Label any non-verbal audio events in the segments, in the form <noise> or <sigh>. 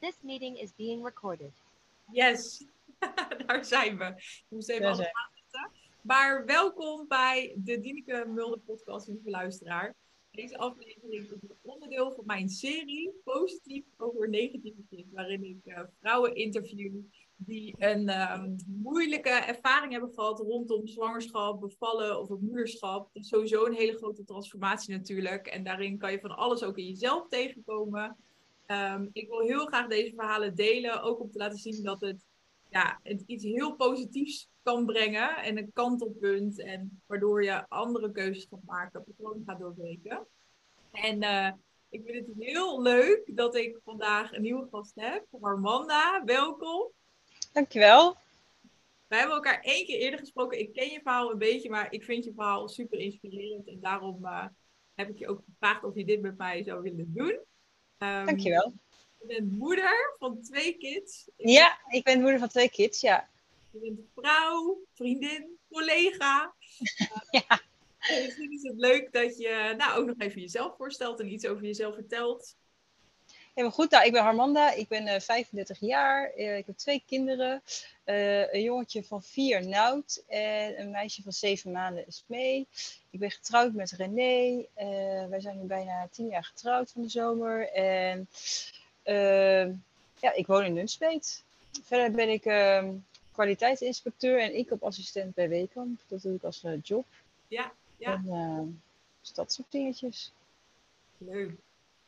This meeting is being recorded. Yes, <laughs> daar zijn we. Ik moest even alles aanzetten. Maar welkom bij de Dineke Mulder podcast, lieve luisteraar. Deze aflevering is een onderdeel van mijn serie Positief over negativiteit, waarin ik eh, vrouwen interview die een ehm, moeilijke ervaring hebben gehad rondom zwangerschap, bevallen of het moederschap. Dat is sowieso een hele grote transformatie natuurlijk. En daarin kan je van alles ook in jezelf tegenkomen. Ehm, ik wil heel graag deze verhalen delen, ook om te laten zien dat het, ja, het iets heel positiefs kan brengen en een kantelpunt. En waardoor je andere keuzes gaat maken, patroon gaat doorbreken. En eh, ik vind het heel leuk dat ik vandaag een nieuwe gast heb, Armanda. Welkom. Dankjewel. Wij hebben elkaar één keer eerder gesproken. Ik ken je verhaal een beetje, maar ik vind je verhaal super inspirerend. En daarom eh, heb ik je ook gevraagd of je dit met mij zou willen doen. Um, Dankjewel. Je bent moeder van twee kids. Ja, ik ben moeder van twee kids, ja. Je bent vrouw, vriendin, collega. <laughs> Ja. En misschien is het leuk dat je nou, ook nog even jezelf voorstelt en iets over jezelf vertelt. Helemaal goed. Nou, ik ben Harmanda. Ik ben eh 35 jaar. Eh, ik heb twee kinderen. Eh, een jongetje van vier, Nout. En een meisje van zeven maanden, Smee. Ik ben getrouwd met René. Eh, wij zijn nu bijna tien jaar getrouwd van de zomer. En eh, ja, ik woon in Nunspeet. Verder ben ik ehm, kwaliteitsinspecteur en inkoopassistent bij Wekamp. Dat doe ik als eh, job. Ja, ja. En, eh, dus dat soort dingetjes. Leuk.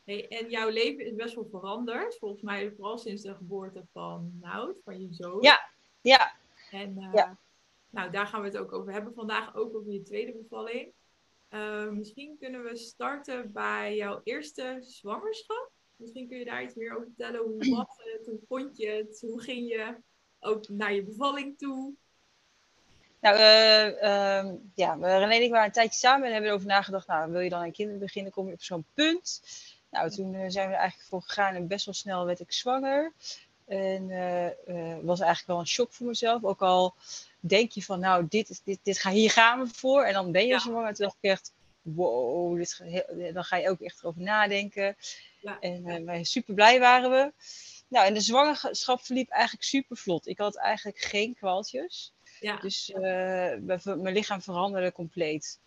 Hey, en jouw leven is best wel veranderd. Volgens mij vooral sinds de geboorte van Nout, van je zoon. Ja, ja. En eh, Ja. nou, daar gaan we het ook over hebben vandaag, ook over je tweede bevalling. Eh, misschien kunnen we starten bij jouw eerste zwangerschap. Misschien kun je daar iets meer over vertellen. Hoe <clears throat> was het? Hoe vond je het? Hoe ging je ook naar je bevalling toe? Nou, eh, ehm, ja, we- René en ik waren een tijdje samen en hebben erover nagedacht. Nou, wil je dan aan kinderen beginnen, kom je op zo'n punt. Nou, toen eh, zijn we eigenlijk voor gegaan en best wel snel werd ik zwanger. En eh eh, was eigenlijk wel een shock voor mezelf. Ook al denk je van, nou, dit, is, dit, dit ga, hier gaan we voor. En dan ben je Ja. zwanger. Toen dacht ik echt, wow, dit, dan ga je ook echt erover nadenken. Ja. En eh, wij super blij waren we. Nou, en de zwangerschap verliep eigenlijk super vlot. Ik had eigenlijk geen kwaaltjes. Ja, Dus mijn lichaam veranderde compleet.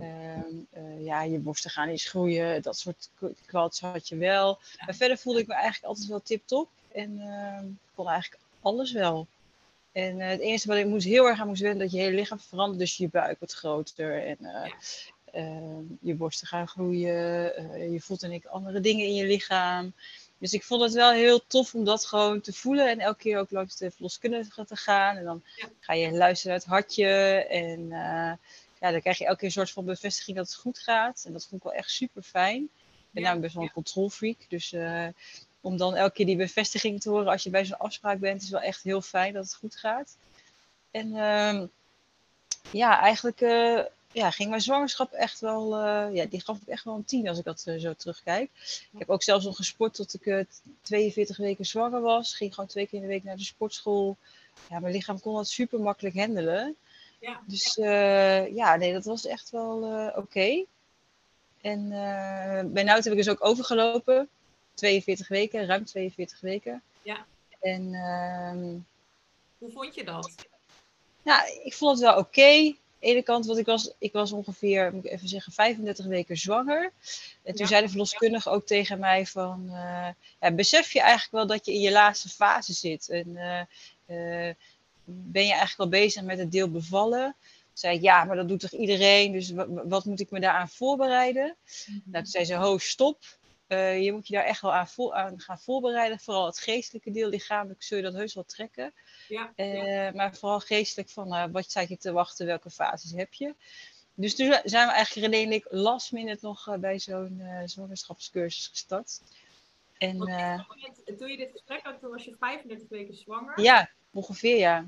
Ehm, eh, ja, je borsten gaan eens groeien, dat soort k- kwaaltjes had je wel. Maar verder voelde ik me eigenlijk altijd wel tip-top. En ehm, ik kon eigenlijk alles wel. En eh, het enige wat ik moest heel erg aan moest wennen, dat je hele lichaam verandert. Dus je buik wordt groter en eh, ehm, je borsten gaan groeien. je voelt en ik andere dingen in je lichaam. Dus ik vond het wel heel tof om dat gewoon te voelen. En elke keer ook langs de verloskundige te gaan. En dan ga je luisteren naar het hartje. En ja, dan krijg je elke keer een soort van bevestiging dat het goed gaat. En dat vond ik wel echt super fijn. Ik ben Ja, namelijk best wel een controlfreak. Dus eh, om dan elke keer die bevestiging te horen als je bij zo'n afspraak bent, is wel echt heel fijn dat het goed gaat. En ehm, ja, eigenlijk eh, ja, ging mijn zwangerschap echt wel, eh, ja, die gaf ik echt wel een tien als ik dat zo terugkijk. Ik heb ook zelfs nog gesport tot ik eh, 42 weken zwanger was. Ging gewoon twee keer in de week naar de sportschool. Ja, mijn lichaam kon dat super makkelijk handelen. Ja, Dus eh, ja, nee, dat was echt wel eh, oké. En eh bij Nout heb ik dus ook overgelopen. 42 weken, ruim 42 weken. Ja. En ehm, hoe vond je dat? nou, ik vond het wel oké. Aan de ene kant, want ik was, ik was ongeveer, moet ik even zeggen, 35 weken zwanger. En toen Ja. zei de verloskundige ook tegen mij van, ja, besef je eigenlijk wel dat je in je laatste fase zit? En ben je eigenlijk wel bezig met het deel bevallen? Toen zei ik, ja, maar dat doet toch iedereen? Dus wa- wa- wat moet ik me daaraan voorbereiden? Nou, toen zei ze, ho, stop. Eh, je moet je daar echt wel aan, vo- aan gaan voorbereiden. Vooral het geestelijke deel, lichamelijk zul je dat heus wel trekken. Ja, Eh, Maar vooral geestelijk van eh, wat staat je te wachten, welke fases heb je. Dus toen zijn we eigenlijk René en ik last minute nog bij zo'n zwangerschapscursus gestart. En Want toen je dit gesprek had, toen was je 35 weken zwanger. ja, ongeveer ja.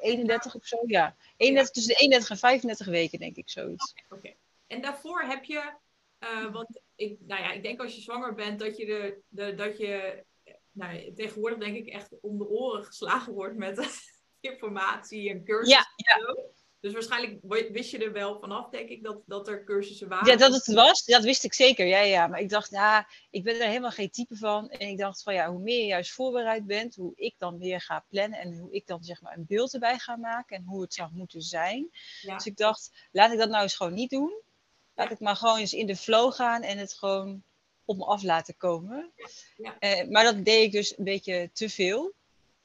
Of 31 of zo, ja. 31, Tussen de 31 en 35 weken denk ik zoiets. Oké. En daarvoor heb je, eh, want ik, nou ja, ik denk als je zwanger bent dat je, de, de, dat je nou, ja, tegenwoordig denk ik echt om de oren geslagen wordt met <laughs> informatie en cursussen. Ja, en zo. Dus waarschijnlijk wa- wist je er wel vanaf, denk ik, dat, dat er cursussen waren. Ja, dat het was, dat wist ik zeker. Ja, ja. Maar ik dacht, ja, ik ben er helemaal geen type van. En ik dacht van ja, hoe meer je juist voorbereid bent, hoe ik dan weer ga plannen en hoe ik dan zeg maar een beeld erbij ga maken en hoe het zou moeten zijn. Ja. Dus ik dacht, laat ik dat nou eens gewoon niet doen. Laat Ja. ik maar gewoon eens in de flow gaan en het gewoon op me af laten komen. Ja. Eh, maar dat deed ik dus een beetje te veel.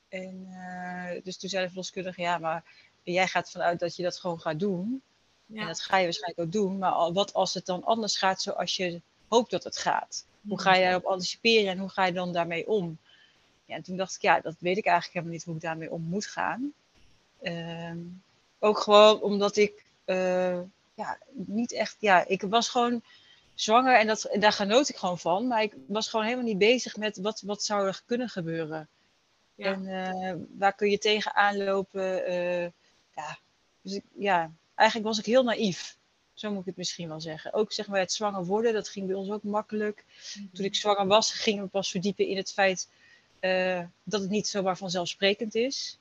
En eh, dus toen zei de verloskundige, ja, maar jij gaat vanuit dat je dat gewoon gaat doen. En Ja. dat ga je waarschijnlijk ook doen. Maar wat als het dan anders gaat zoals je hoopt dat het gaat? Hoe ga je daarop anticiperen en hoe ga je dan daarmee om? Ja, en toen dacht ik, ja, dat weet ik eigenlijk helemaal niet hoe ik daarmee om moet gaan. Ehm, ook gewoon omdat ik eh, ja, niet echt, ja, ik was gewoon zwanger en, dat, en daar genoot ik gewoon van. Maar ik was gewoon helemaal niet bezig met wat, wat zou er kunnen gebeuren. Ja. En eh, waar kun je tegenaan lopen? Ja, dus ik, ja, eigenlijk was ik heel naïef. Zo moet ik het misschien wel zeggen. Ook zeg maar het zwanger worden, dat ging bij ons ook makkelijk. Toen ik zwanger was, gingen we pas verdiepen in het feit eh, dat het niet zomaar vanzelfsprekend is.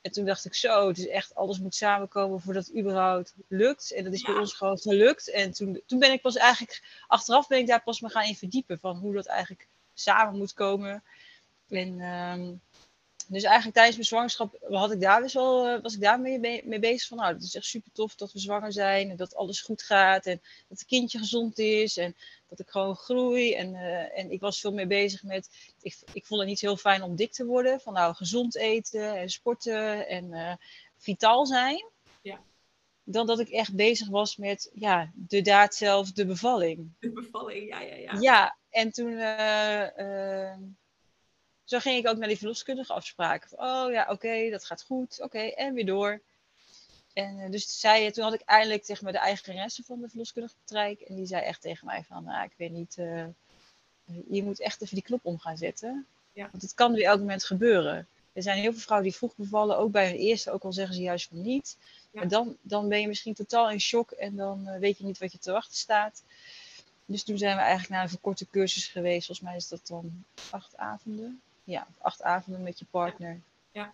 En toen dacht ik zo, het is echt, alles moet samenkomen voordat het überhaupt lukt. En dat is bij ons gewoon gelukt. En toen, toen ben ik pas eigenlijk, achteraf ben ik daar pas me gaan in verdiepen. Van hoe dat eigenlijk samen moet komen. En ehm, dus eigenlijk tijdens mijn zwangerschap had ik daar dus wel, eh, was ik daarmee be- mee bezig. Van nou, het is echt super tof dat we zwanger zijn. En dat alles goed gaat. En dat het kindje gezond is. En dat ik gewoon groei. En, eh, en ik was veel meer bezig met. Ik, ik vond het niet heel fijn om dik te worden. Van nou, gezond eten en sporten en eh, vitaal zijn. Ja. Dan dat ik echt bezig was met ja, de daad zelf, de bevalling. De bevalling, ja, ja, ja. Ja, en toen. Zo ging ik ook naar die verloskundige afspraken. Van, oh ja, oké, dat gaat goed. Oké, en weer door. En eh, dus zei, toen had ik eindelijk zeg maar, de eigenaresse van de verloskundige praktijk. En die zei echt tegen mij van, nou, ik weet niet, eh, je moet echt even die knop om gaan zetten. Ja. Want het kan weer elk moment gebeuren. Er zijn heel veel vrouwen die vroeg bevallen, ook bij hun eerste, ook al zeggen ze juist van niet. Ja. En dan, dan ben je misschien totaal in shock en dan eh, weet je niet wat je te wachten staat. Dus toen zijn we eigenlijk naar een verkorte cursus geweest. Volgens mij is dat dan acht avonden. Ja, acht avonden met je partner. Ja.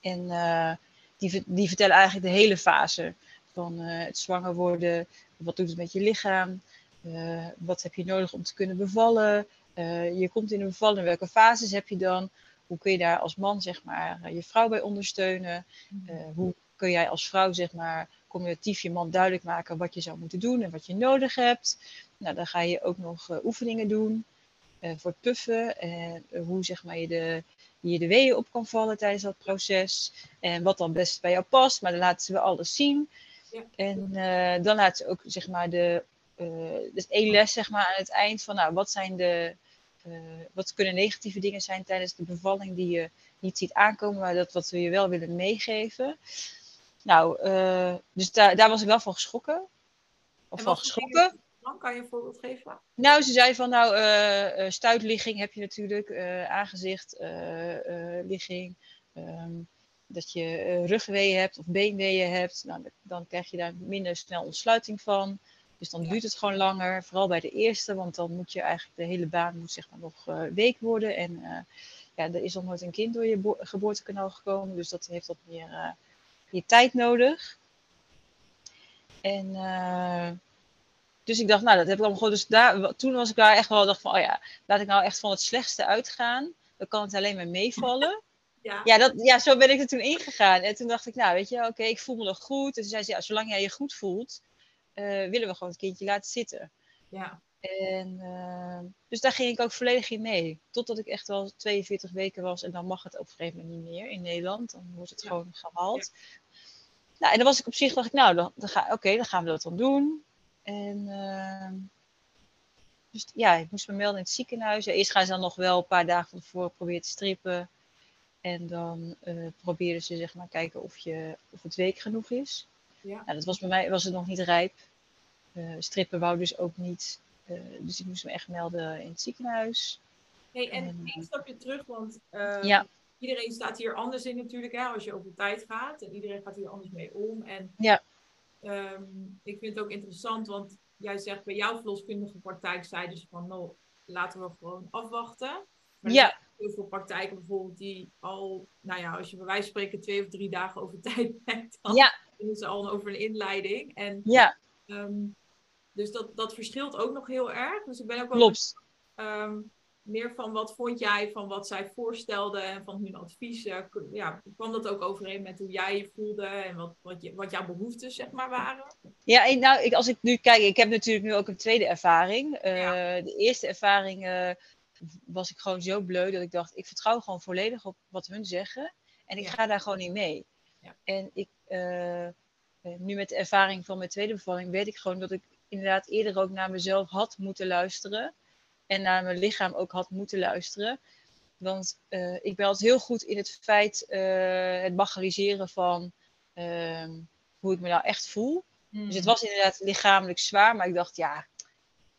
En eh, die, die vertellen eigenlijk de hele fase van eh, het zwanger worden. Wat doet het met je lichaam? Eh, wat heb je nodig om te kunnen bevallen? Je komt in de bevalling, in welke fases heb je dan? Hoe kun je daar als man zeg maar, je vrouw bij ondersteunen? Eh, hoe kun jij als vrouw zeg maar, communicatief je man duidelijk maken wat je zou moeten doen en wat je nodig hebt? Nou, dan ga je ook nog oefeningen doen voor het puffen. En eh, hoe zeg maar, je, de, je de weeën op kan vallen tijdens dat proces. En wat dan best bij jou past. Maar dan laten ze wel alles zien. Ja. En eh, dan laten ze ook zeg maar, de, eh, dus één les zeg maar, aan het eind van nou, wat zijn de. eh, wat kunnen negatieve dingen zijn tijdens de bevalling die je niet ziet aankomen, maar dat wat we je wel willen meegeven. Nou, eh, dus daar, daar was ik wel van geschrokken. Of van voor geschrokken. Dan kan je een voorbeeld geven? Nou, ze zei van, nou, eh, eh, stuitligging heb je natuurlijk, aangezicht, eh, eh, ligging, ehm, dat je rugweeën hebt of beenweeën hebt. Nou, dan krijg je daar minder snel ontsluiting van. Dus dan duurt het gewoon langer, vooral bij de eerste, want dan moet je eigenlijk de hele baan moet zeg maar nog week worden. En ja, er is nog nooit een kind door je bo- geboortekanaal gekomen, dus dat heeft wat meer, meer tijd nodig. En dus ik dacht, nou, dat heb ik allemaal gewoon. Dus daar, toen was ik daar echt wel dacht van, oh ja, laat ik nou echt van het slechtste uitgaan. Dan kan het alleen maar meevallen. <laughs> Ja. Ja, dat, ja, zo ben ik er toen ingegaan. En toen dacht ik, nou, weet je, oké, ik voel me nog goed. En toen zei ze, ja, zolang jij je goed voelt, eh, willen we gewoon het kindje laten zitten. ja. En eh, dus daar ging ik ook volledig in mee. Totdat ik echt wel 42 weken was. En dan mag het op een gegeven moment niet meer in Nederland. Dan wordt het Ja. gewoon gehaald. Nou, en dan was ik op zich, dacht ik, nou, dan, dan ga, oké, dan gaan we dat dan doen. En ehm, dus ja, ik moest me melden in het ziekenhuis. Eerst gaan ze dan nog wel een paar dagen van tevoren proberen te strippen. En dan eh proberen ze zeg maar kijken of, je, of het week genoeg is. Ja. Nou, dat was bij mij was het nog niet rijp. Eh, strippen wou dus ook niet. Eh, dus ik moest me echt melden in het ziekenhuis. Hey, en En, één stapje terug, want eh, Ja. iedereen staat hier anders in natuurlijk, hè, als je over tijd gaat. En iedereen gaat hier anders mee om. En Ja. Ehm, ik vind het ook interessant, want jij zegt bij jouw verloskundige praktijk zeiden ze van, nou, laten we gewoon afwachten. Maar er Ja. zijn heel veel praktijken bijvoorbeeld die al, nou ja, als je bij wijze van spreken twee of drie dagen over <laughs> tijd bent, dan Ja, ze al over een inleiding. En, Ja, ehm, dus dat, dat verschilt ook nog heel erg. Dus ik ben ook wel klopt. ehm, meer van wat vond jij van wat zij voorstelden en van hun adviezen. Ja, kwam dat ook overeen met hoe jij je voelde en wat, wat, je, wat jouw behoeftes zeg maar waren? Ja, nou, ik, als ik nu kijk, ik heb natuurlijk nu ook een tweede ervaring. Eh. De eerste ervaring eh, was ik gewoon zo bleu dat ik dacht, ik vertrouw gewoon volledig op wat hun zeggen. En ik Ja. ga daar gewoon in mee. Ja. En ik, eh, nu met de ervaring van mijn tweede bevalling, weet ik gewoon dat ik inderdaad eerder ook naar mezelf had moeten luisteren. En naar mijn lichaam ook had moeten luisteren. Want eh, ik ben altijd heel goed in het feit, eh, het bagatelliseren van ehm, hoe ik me nou echt voel. Dus het was inderdaad lichamelijk zwaar, maar ik dacht, ja,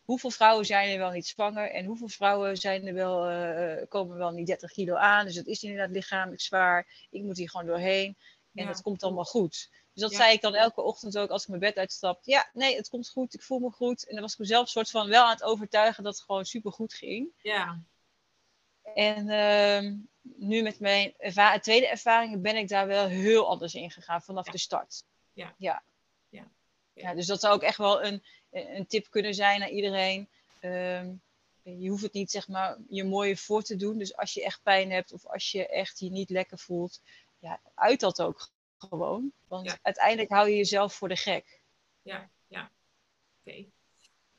hoeveel vrouwen zijn er wel niet zwanger en hoeveel vrouwen zijn er wel, eh, komen wel niet 30 kilo aan. Dus het is inderdaad lichamelijk zwaar. Ik moet hier gewoon doorheen en Ja. het komt allemaal goed. Dus dat Ja. zei ik dan elke ochtend ook als ik mijn bed uitstap. Ja, nee, het komt goed, ik voel me goed. En dan was ik mezelf soort van wel aan het overtuigen dat het gewoon super goed ging. Ja, En ehm, nu met mijn erva- tweede ervaringen ben ik daar wel heel anders in gegaan vanaf Ja. de start. Ja. Ja. Ja. Ja, dus dat zou ook echt wel een, een tip kunnen zijn naar iedereen. Ehm, je hoeft het niet zeg maar je mooie voor te doen. Dus als je echt pijn hebt of als je echt je niet lekker voelt, ja, uit dat ook gewoon. Want Ja. uiteindelijk hou je jezelf voor de gek. oké.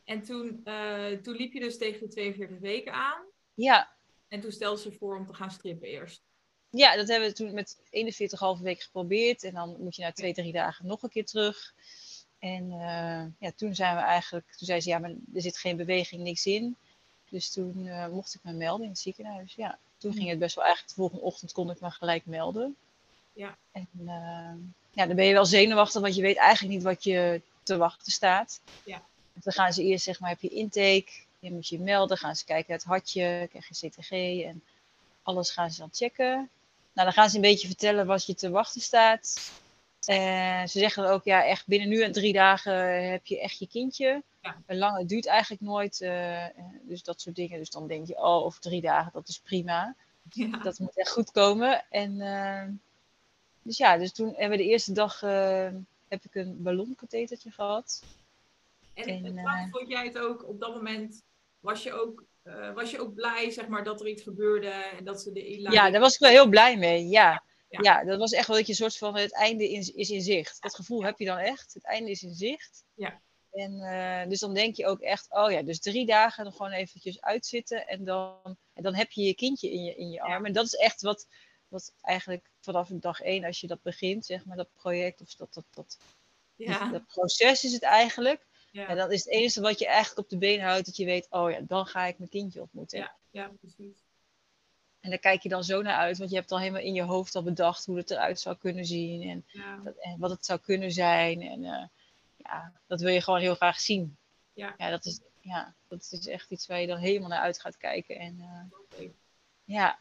En toen, eh, toen liep je dus tegen de 42 weken aan. Ja, En toen stelde ze voor om te gaan strippen eerst. Ja, dat hebben we toen met 41,5 weken geprobeerd. En dan moet je na twee, drie dagen nog een keer terug. En eh, ja, toen zijn we eigenlijk, toen zei ze, ja, maar er zit geen beweging, niks in. Dus toen eh, mocht ik me melden in het ziekenhuis. Ja, toen ging het best wel eigenlijk, de volgende ochtend kon ik me gelijk melden. Ja. En eh, ja, dan ben je wel zenuwachtig, want je weet eigenlijk niet wat je te wachten staat. Ja. Dan gaan ze eerst, zeg maar, heb je intake, je moet je melden, gaan ze kijken het hartje, krijg je CTG en alles gaan ze dan checken. Nou, dan gaan ze een beetje vertellen wat je te wachten staat. En ze zeggen dan ook, ja, echt binnen nu en drie dagen heb je echt je kindje. Ja. Lang, het duurt eigenlijk nooit. eh, dus dat soort dingen. Dus dan denk je, oh, over drie dagen, dat is prima. Ja. Dat moet echt goed komen. En eh, dus ja, dus toen hebben we de eerste dag eh, heb ik een ballonkathetertje gehad. En, En, en eh, vond jij het ook op dat moment, was je ook, eh, was je ook blij zeg maar, dat er iets gebeurde en dat ze de. Ja, daar was ik wel heel blij mee. Ja. Ja. Ja. dat was echt wel dat je een soort van het einde in, is in zicht. Dat gevoel heb je dan echt. Het einde is in zicht. Ja. En dus dan denk je ook echt, oh ja, dus drie dagen nog gewoon eventjes uitzitten en dan, en dan heb je je kindje in je, in je arm. En dat is echt wat, wat eigenlijk vanaf dag één, als je dat begint, zeg maar, dat project of dat, dat, dat, ja. dat proces is het eigenlijk. Ja. En dan is het enige wat je eigenlijk op de been houdt, dat je weet, oh ja, dan ga ik mijn kindje ontmoeten. Ja. ja, precies. En daar kijk je dan zo naar uit, want je hebt al helemaal in je hoofd al bedacht hoe het eruit zou kunnen zien en, Ja. dat- en wat het zou kunnen zijn. En eh, ja, dat wil je gewoon heel graag zien. Ja. Ja, dat is, ja, dat is echt iets waar je dan helemaal naar uit gaat kijken. En Oké. ja.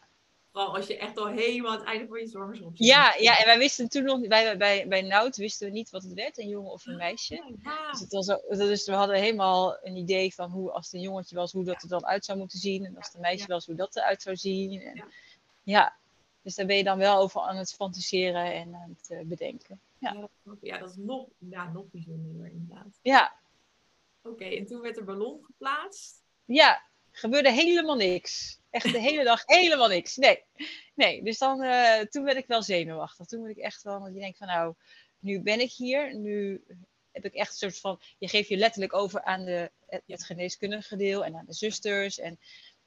Vooral als je echt al helemaal aan het einde van je zwangerschap zit. Ja, ja, en wij wisten toen nog, bij, bij, bij Nout wisten we niet wat het werd, een jongen of een meisje. Ja. Dus, het was dus we hadden helemaal een idee van hoe, als het een jongetje was, hoe dat er dan uit zou moeten zien. En als het een meisje was, hoe dat eruit zou zien. En, Ja. ja. dus daar ben je dan wel over aan het fantaseren en aan het eh, bedenken. Ja. Ja, dat is nog, ja, nog bijzonderder inderdaad. Ja, Oké, en toen werd er ballon geplaatst. ja, gebeurde helemaal niks. Echt de hele dag helemaal niks. Nee, nee. Dus dan, eh, toen werd ik wel zenuwachtig. Toen moet ik echt wel, want je denkt van nou, nu ben ik hier. Nu heb ik echt een soort van, je geeft je letterlijk over aan de, het, het geneeskundige deel en aan de zusters. En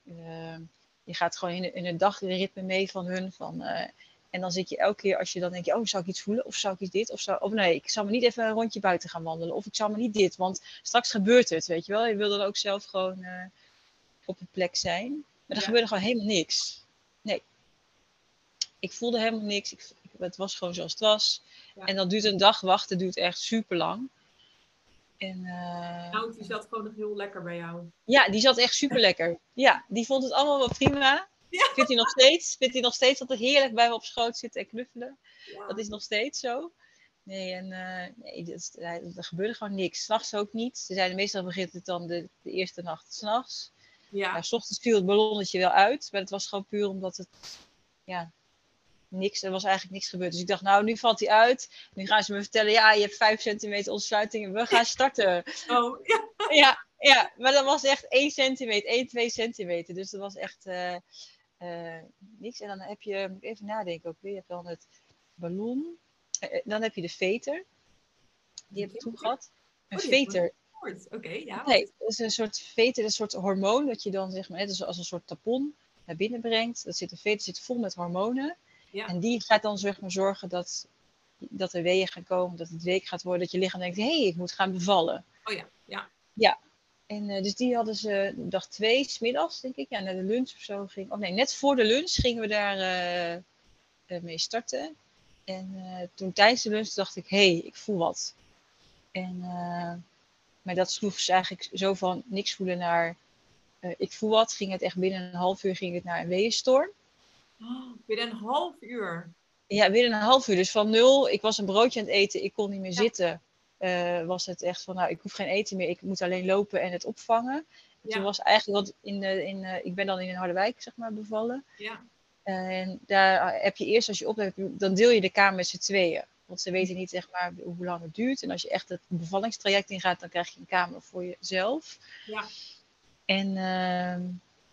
eh, je gaat gewoon in, in het dagritme mee van hun. Van, eh, en dan zit je elke keer als je dan denkt, oh, zou ik iets voelen? Of zou ik iets dit? Of, zou, nee, ik zou maar niet even een rondje buiten gaan wandelen. Of ik zou maar niet dit, want straks gebeurt het, weet je wel. Je wil dan ook zelf gewoon eh, op een plek zijn. Maar er Ja. gebeurde gewoon helemaal niks. Nee. Ik voelde helemaal niks. Ik, het was gewoon zoals het was. Ja. En dan duurt een dag wachten duurt echt super lang. En eh, Nou, die zat gewoon nog heel lekker bij jou. ja, die zat echt super lekker. Ja, die vond het allemaal wel prima. Ja. Vindt hij nog steeds? Vindt hij nog steeds dat het heerlijk bij me op schoot zitten en knuffelen? Ja. Dat is nog steeds zo. Nee, en eh, nee, dat er gebeurde gewoon niks. S'nachts ook niet. Ze zeiden meestal begint het dan de, de eerste nacht s'nachts. Ja. Ja, s ochtends viel het ballonnetje wel uit, maar het was gewoon puur omdat het, ja, niks, er was eigenlijk niks gebeurd. Dus ik dacht, nou, nu valt hij uit. Nu gaan ze me vertellen, ja, je hebt 5 centimeter ontsluiting en we gaan starten. <laughs> Oh, ja. ja, ja, maar dat was echt 1 centimeter, 1, 2 centimeter. Dus dat was echt uh, uh, niks. En dan heb je, moet ik even nadenken ook weer, je hebt dan het ballon. Uh, dan heb je de veter. Die heb ik toen gehad. Een Oh, die Oké, ja. Nee, dat is een soort veter, een soort hormoon dat je dan zeg maar, net als, als een soort tampon naar binnen brengt. Dat zit, een veter zit vol met hormonen. Ja. En die gaat dan zeg maar, zorgen dat, dat er weeën gaan komen, dat het week gaat worden, dat je lichaam denkt, hé, hey, ik moet gaan bevallen. Oh ja, ja. En eh, dus die hadden ze dag twee, smiddags denk ik, ja, naar de lunch of zo ging. Of nee, net voor de lunch gingen we daar eh, eh, mee starten. En toen tijdens de lunch dacht ik, hé, hey, ik voel wat. En, maar dat sloeg dus eigenlijk zo van niks voelen naar eh, ik voel wat. Ging het echt binnen een half uur ging het naar een weeënstorm. Oh, binnen een half uur. Ja, binnen een half uur. Dus van nul, ik was een broodje aan het eten, ik kon niet meer Ja. zitten. eh, was het echt van, nou, ik hoef geen eten meer, ik moet alleen lopen en het opvangen. En Ja. Toen was eigenlijk, want in, de, in, eh, ik ben dan in Harderwijk, zeg maar, bevallen. Ja, En daar heb je eerst, als je op dan deel je de kamer met z'n tweeën. Want ze weten niet, zeg maar, hoe lang het duurt. En als je echt het bevallingstraject ingaat, dan krijg je een kamer voor jezelf. ja. En ehm,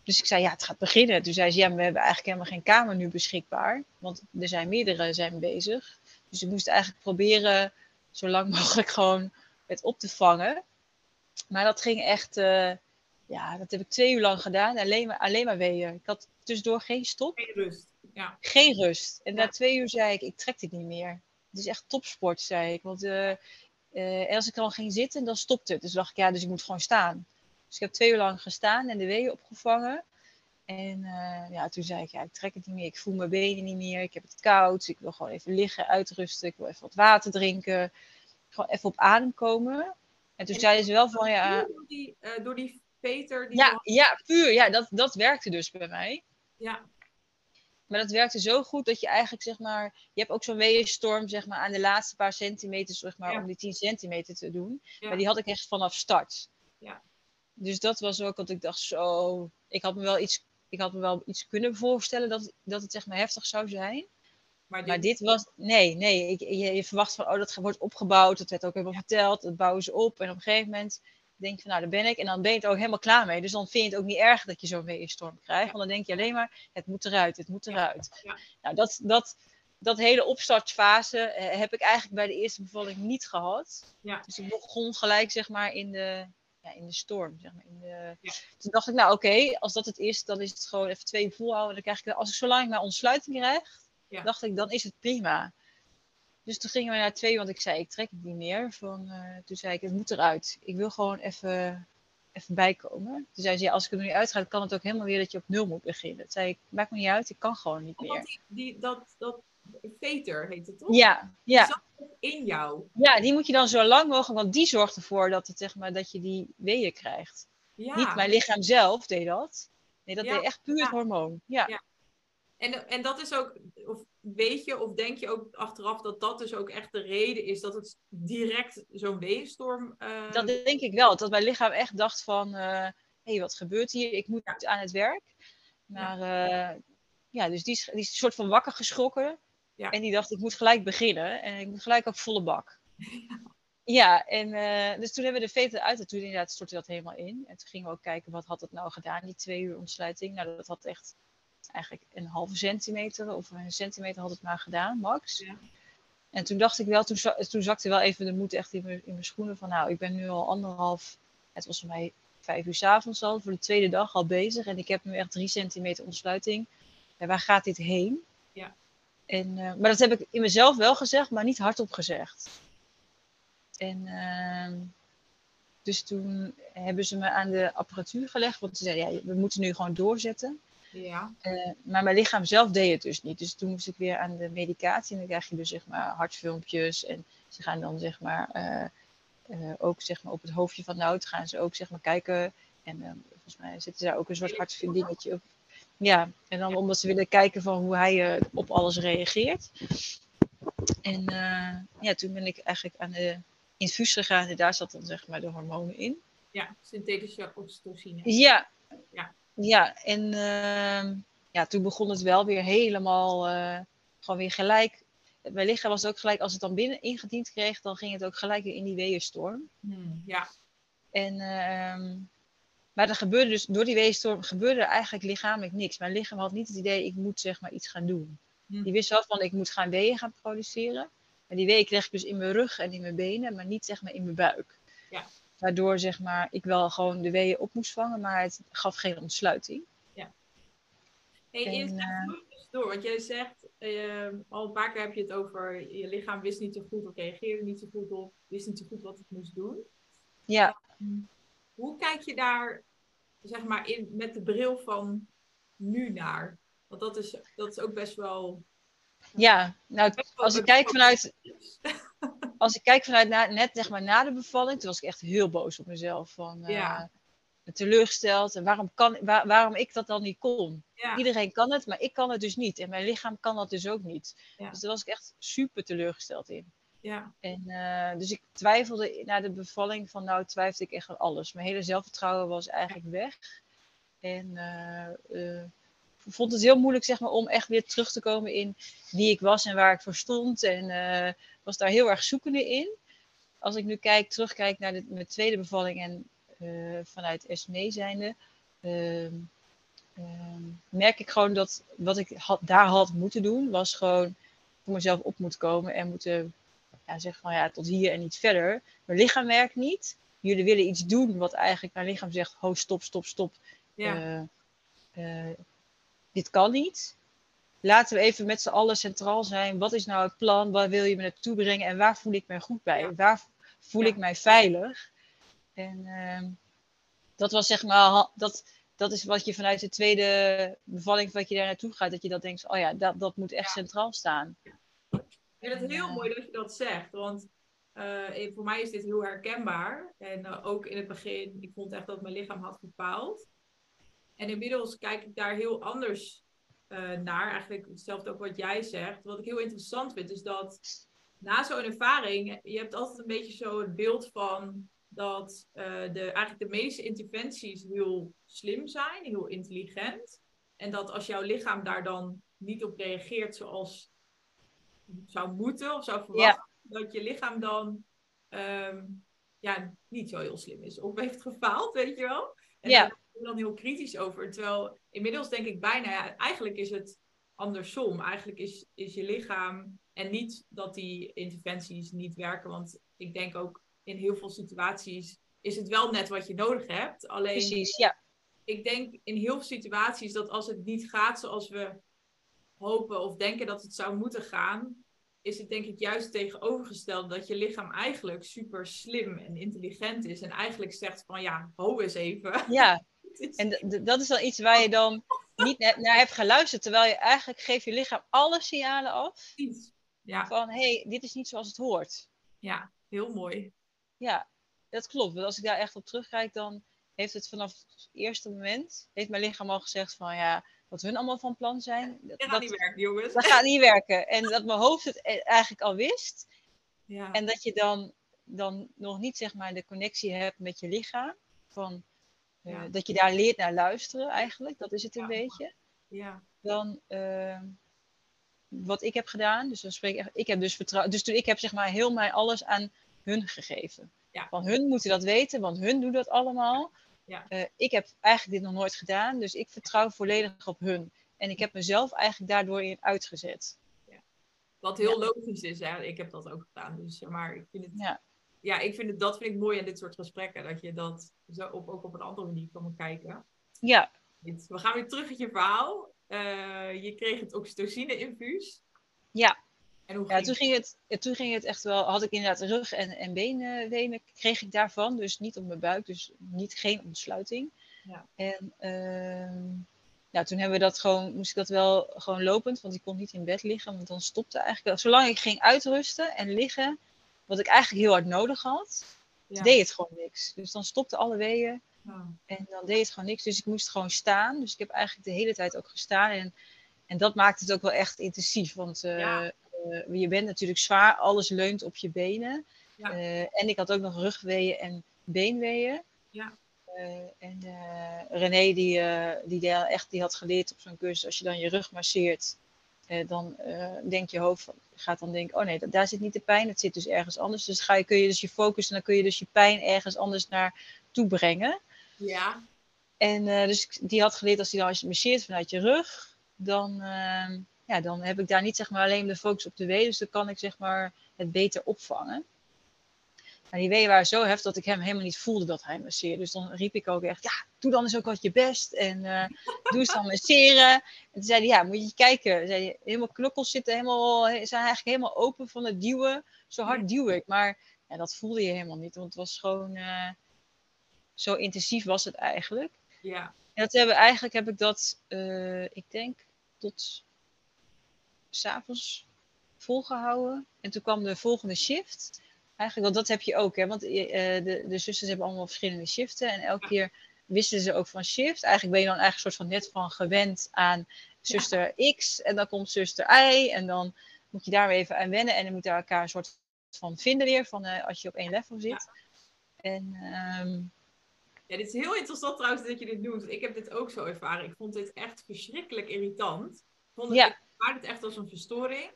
dus ik zei, ja, het gaat beginnen. Toen zei ze, ja, maar we hebben eigenlijk helemaal geen kamer nu beschikbaar. Want er zijn meerdere zijn bezig. Dus ik moest eigenlijk proberen zo lang <laughs> mogelijk gewoon het op te vangen. Maar dat ging echt, eh, ja, dat heb ik twee uur lang gedaan. Alleen maar, alleen maar weeën. Ik had tussendoor geen stop, Geen rust. Ja, geen rust. En na twee uur zei ik, ik trek dit niet meer. Het is echt topsport, zei ik. Want eh, eh, als ik dan ging zitten, dan stopte het. Dus dacht ik, ja, dus ik moet gewoon staan. Dus ik heb twee uur lang gestaan en de weeën opgevangen. En eh, ja, toen zei ik, ja, ik trek het niet meer. Ik voel mijn benen niet meer. Ik heb het koud. Ik wil gewoon even liggen, uitrusten. Ik wil even wat water drinken. Gewoon even op adem komen. En toen En- zeiden ze wel van, ja, Door die, door die Peter. Die ja, ja, puur. Ja, dat, dat werkte dus bij mij. ja, Maar dat werkte zo goed dat je eigenlijk, zeg maar, je hebt ook zo'n weeënstorm, zeg maar, aan de laatste paar centimeters, zeg maar, Ja. om die 10 centimeter te doen. Ja. Maar die had ik echt vanaf start. Ja. Dus dat was ook wat ik dacht, zo, ik had me wel iets, ik had me wel iets kunnen voorstellen dat, dat het zeg maar heftig zou zijn. maar, Maar dit was, nee, nee, ik, je, je verwacht van, oh, dat wordt opgebouwd, dat werd ook helemaal verteld, dat bouwen ze op. En op een gegeven moment denk je van, nou, daar ben ik. En dan ben je er ook helemaal klaar mee. Dus dan vind je het ook niet erg dat je zo'n weeënstorm krijgt. Want dan denk je alleen maar, het moet eruit, het moet eruit. Ja. Nou, dat, dat, dat hele opstartfase eh, heb ik eigenlijk bij de eerste bevalling niet gehad. Ja. Dus ik begon gelijk, zeg maar, in de, ja, in de storm. Zeg maar, in de... Ja. Toen dacht ik, nou oké, als dat het is, dan is het gewoon even twee volhouden. Dan krijg ik, als ik zolang ik maar ontsluiting krijg, Ja. dacht ik, dan is het prima. Dus toen gingen we naar twee, want ik zei, ik trek het niet meer. Van, eh, toen zei ik, het moet eruit. Ik wil gewoon even, even bijkomen. Toen zei ze, ja, als ik er nu uitga, dan kan het ook helemaal weer dat je op nul moet beginnen. Toen zei ik, maakt me niet uit, ik kan gewoon niet Want meer. die, die, dat, dat Peter heet het toch? Ja, ja. zat in jou. ja, die moet je dan zo lang mogelijk, want die zorgt ervoor dat, het, zeg maar, dat je die weeën krijgt. Ja. Niet mijn lichaam zelf deed dat. Nee, dat Ja, deed echt puur het ja. hormoon. Ja. Ja. En, en dat is ook, of weet je, of denk je ook achteraf dat dat dus ook echt de reden is dat het direct zo'n weeënstorm. eh, Dat denk ik wel. Dat mijn lichaam echt dacht van, hé, hey, wat gebeurt hier? Ik moet aan het werk. Maar ja, ja dus die is, die is een soort van wakker geschrokken. Ja. En die dacht, ik moet gelijk beginnen. En ik moet gelijk op volle bak. Ja, en uh, dus toen hebben we de veter uit. En toen inderdaad stortte dat helemaal in. En toen gingen we ook kijken, wat had het nou gedaan, die twee uur ontsluiting. Nou, dat had echt eigenlijk een halve centimeter of een centimeter had het maar gedaan, max. Ja. En toen dacht ik wel, toen, toen zakte wel even de moed echt in mijn, in mijn schoenen van, nou, ik ben nu al anderhalf, het was voor mij vijf uur s avonds al, voor de tweede dag al bezig. En ik heb nu echt drie centimeter ontsluiting. En waar gaat dit heen? Ja. En, uh, maar dat heb ik in mezelf wel gezegd, maar niet hardop gezegd. En uh, dus toen hebben ze me aan de apparatuur gelegd, want ze zeiden, ja, we moeten nu gewoon doorzetten. Ja. Uh, maar mijn lichaam zelf deed het dus niet. Dus toen moest ik weer aan de medicatie. En dan krijg je dus zeg maar hartfilmpjes. En ze gaan dan zeg maar uh, uh, ook zeg maar op het hoofdje van Nout gaan ze ook zeg maar kijken. En uh, volgens mij zitten daar ook een soort hartdingetje op. Ja, en dan omdat ze willen kijken van hoe hij op alles reageert. En ja, toen ben ik eigenlijk aan de infuus gegaan. En daar zat dan zeg maar de hormonen in. Ja, synthetische oxytocine. Ja. Ja. Ja, en uh, ja, toen begon het wel weer helemaal uh, gewoon weer gelijk. Mijn lichaam was ook gelijk, als het dan binnen ingediend kreeg, dan ging het ook gelijk weer in die weeënstorm. Hmm, ja. En, ehm, maar er gebeurde dus, door die weeënstorm gebeurde er eigenlijk lichamelijk niks. Mijn lichaam had niet het idee, ik moet zeg maar iets gaan doen. Hm. Die wist wel van, ik moet gaan weeën gaan produceren. En die weeën kreeg ik dus in mijn rug en in mijn benen, maar niet zeg maar in mijn buik. Ja. Waardoor zeg maar, ik wel gewoon de weeën op moest vangen, maar het gaf geen ontsluiting. Hey, En, even door, want jij zegt, eh, al een paar keer heb je het over, je lichaam wist niet zo goed of reageerde niet zo goed op, wist niet zo goed wat het moest doen. Ja, Hoe kijk je daar, zeg maar, in, met de bril van nu naar? Want dat is, dat is ook best wel... ja. nou, als ik kijk vanuit, <laughs> als ik kijk vanuit na, net zeg maar na de bevalling, toen was ik echt heel boos op mezelf. Van, eh, Ja. teleurgesteld. En waarom, kan, waar- waarom ik dat dan niet kon? Ja, Iedereen kan het, maar ik kan het dus niet. En mijn lichaam kan dat dus ook niet. Ja. Dus daar was ik echt super teleurgesteld in. ja, En, eh, dus ik twijfelde na de bevalling van nou twijfelde ik echt aan alles. Mijn hele zelfvertrouwen was eigenlijk weg. En eh, eh, vond het heel moeilijk zeg maar, om echt weer terug te komen in wie ik was en waar ik voor stond. En eh, was daar heel erg zoekende in. Als ik nu kijk, terugkijk naar de, mijn tweede bevalling en eh, vanuit SME zijnde, ehm, ehm, merk ik gewoon dat wat ik had, daar had moeten doen, was gewoon voor mezelf op moeten komen en moeten ja, zeggen van ja, tot hier en niet verder. Mijn lichaam werkt niet. Jullie willen iets doen wat eigenlijk mijn lichaam zegt, ho, stop, stop, stop. ja, Eh, dit kan niet. Laten we even met z'n allen centraal zijn. Wat is nou het plan? Waar wil je me naartoe brengen? En waar voel ik mij goed bij? Ja. Waar voel Ja. ik mij veilig? En ehm, dat was zeg maar, dat, dat is wat je vanuit de tweede bevalling, wat je daar naartoe gaat, dat je dat denkt, oh ja, dat, dat moet echt Ja. centraal staan. Ik vind het heel Ja. mooi dat je dat zegt, want eh, voor mij is dit heel herkenbaar. En eh, ook in het begin, ik vond echt dat mijn lichaam had gefaald. En inmiddels kijk ik daar heel anders eh, naar. Eigenlijk hetzelfde ook wat jij zegt. Wat ik heel interessant vind, is dat na zo'n ervaring, je hebt altijd een beetje zo het beeld van dat eh, de, eigenlijk de medische interventies heel slim zijn, heel intelligent. En dat als jouw lichaam daar dan niet op reageert zoals zou moeten of zou verwachten, dat je lichaam dan ehm, ja, niet zo heel slim is. Of heeft gefaald, weet je wel. En Ja. daar ben ik dan heel kritisch over. Terwijl inmiddels denk ik bijna, ja, eigenlijk is het andersom. Eigenlijk is, is je lichaam, en niet dat die interventies niet werken, want ik denk ook in heel veel situaties is het wel net wat je nodig hebt. Alleen Precies, ja. ik denk in heel veel situaties dat als het niet gaat zoals we hopen of denken dat het zou moeten gaan, is het denk ik juist tegenovergesteld dat je lichaam eigenlijk super slim en intelligent is en eigenlijk zegt van ja, ho eens even. Ja, <laughs> en dat is dan iets waar je dan niet na- naar hebt geluisterd, terwijl je eigenlijk geeft je lichaam alle signalen af. Ja, van hé, hey, dit is niet zoals het hoort. ja, heel mooi. Ja, dat klopt. Want als ik daar echt op terugkijk, dan heeft het vanaf het eerste moment, heeft mijn lichaam al gezegd van ja, wat hun allemaal van plan zijn, dat, Dat gaat niet werken, jongens. dat gaat niet werken. En dat mijn hoofd het e- eigenlijk al wist. Ja, En dat je dan, dan nog niet zeg maar de connectie hebt met je lichaam. Van, eh, Ja. Dat je daar leert naar luisteren eigenlijk, dat is het een Ja. beetje. ja, Dan eh, wat ik heb gedaan, dus dan spreek ik, ik heb dus vertrouwen. Dus toen ik heb zeg maar heel mijn alles aan hun gegeven. Ja. Van hun moeten dat weten, want hun doen dat allemaal. Ja. Eh, ik heb eigenlijk dit nog nooit gedaan, dus ik vertrouw volledig op hun. En ik heb mezelf eigenlijk daardoor in uitgezet. wat heel logisch is. Hè? Ik heb dat ook gedaan. Dus, eh, maar ik vind het Ja. ja, ik vind het, dat vind ik mooi aan dit soort gesprekken. Dat je dat zo op, ook op een andere manier kan kijken. Ja, We gaan weer terug in je verhaal. Eh, je kreeg het oxytocine-infuus. ja. En hoe Ja, toen ging het, ja, toen ging het echt wel, had ik inderdaad rug- en, en beenwenen, kreeg ik daarvan. Dus niet op mijn buik, dus niet, geen ontsluiting. Ja. En ja, toen hebben we dat gewoon, moest ik dat wel gewoon lopend, want ik kon niet in bed liggen. Want dan stopte eigenlijk, zolang ik ging uitrusten en liggen, wat ik eigenlijk heel hard nodig had, Ja. deed het gewoon niks. Dus dan stopte alle weeën Nou, en dan deed het gewoon niks. Dus ik moest gewoon staan. Dus ik heb eigenlijk de hele tijd ook gestaan. En, en dat maakt het ook wel echt intensief. Want eh, Ja. Eh, je bent natuurlijk zwaar. Alles leunt op je benen. Ja. Eh, en ik had ook nog rugweeën en beenweeën. Ja. Eh, en René die, die, echt, die had geleerd op zo'n cursus. Als je dan je rug masseert. dan denkt je hoofd, gaat dan denken, oh nee, daar zit niet de pijn, het zit dus ergens anders. Dus ga je, kun je dus je focussen en dan kun je dus je pijn ergens anders naar toe brengen. Ja. En dus die had geleerd, als hij dan als je masseert vanuit je rug, dan, uh, ja, dan heb ik daar niet zeg maar alleen de focus op de wee, dus dan kan ik zeg maar het beter opvangen. En die weeën waren zo heftig dat ik hem helemaal niet voelde dat hij masseerde. Dus dan riep ik ook echt, ja, doe dan eens ook wat je best. En uh, doe eens dan masseren. En toen zei hij, ja, moet je kijken. Zei hij, helemaal knokkels zitten helemaal, zijn eigenlijk helemaal open van het duwen. Zo hard duw ik. Maar ja, dat voelde je helemaal niet. Want het was gewoon, uh, zo intensief was het eigenlijk. Ja. En dat hebben, eigenlijk heb ik dat, uh, ik denk, tot s'avonds volgehouden. En toen kwam de volgende shift. Eigenlijk, want dat heb je ook, hè? want uh, de, de zusters hebben allemaal verschillende shiften. En elke keer wisten ze ook van shift. Eigenlijk ben je dan eigenlijk soort van net van gewend aan zuster ja. X. En dan komt zuster Y. En dan moet je daar weer even aan wennen. En dan moet je elkaar een soort van vinden weer. Van, uh, als je op één level zit. Ja. En um, ja, dit is heel interessant trouwens dat je dit doet. Ik heb dit ook zo ervaren. Ik vond dit echt verschrikkelijk irritant. Ik vond het, Ja. Het echt als een verstoring.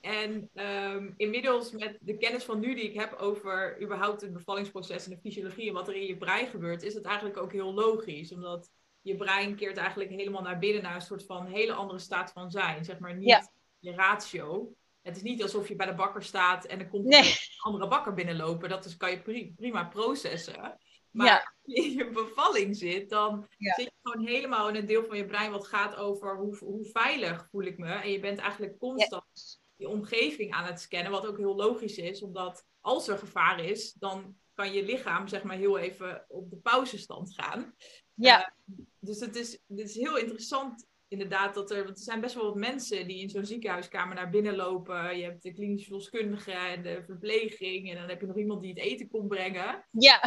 En ehm, inmiddels met de kennis van nu die ik heb over überhaupt het bevallingsproces en de fysiologie en wat er in je brein gebeurt, is het eigenlijk ook heel logisch. Omdat je brein keert eigenlijk helemaal naar binnen naar een soort van hele andere staat van zijn. Zeg maar niet Ja. je ratio. Het is niet alsof je bij de bakker staat en er komt Nee. een andere bakker binnenlopen. Dat is, kan je pri- prima processen. Maar Ja. als je in je bevalling zit, dan Ja. zit je gewoon helemaal in een deel van je brein wat gaat over hoe, hoe veilig voel ik me. En je bent eigenlijk constant je omgeving aan het scannen, wat ook heel logisch is, omdat als er gevaar is, dan kan je lichaam zeg maar heel even op de pauzestand gaan. ja. Eh, dus het is, het is heel interessant inderdaad dat er, want er zijn best wel wat mensen die in zo'n ziekenhuiskamer naar binnen lopen. Je hebt de klinische verloskundige en de verpleging en dan heb je nog iemand die het eten komt brengen. ja.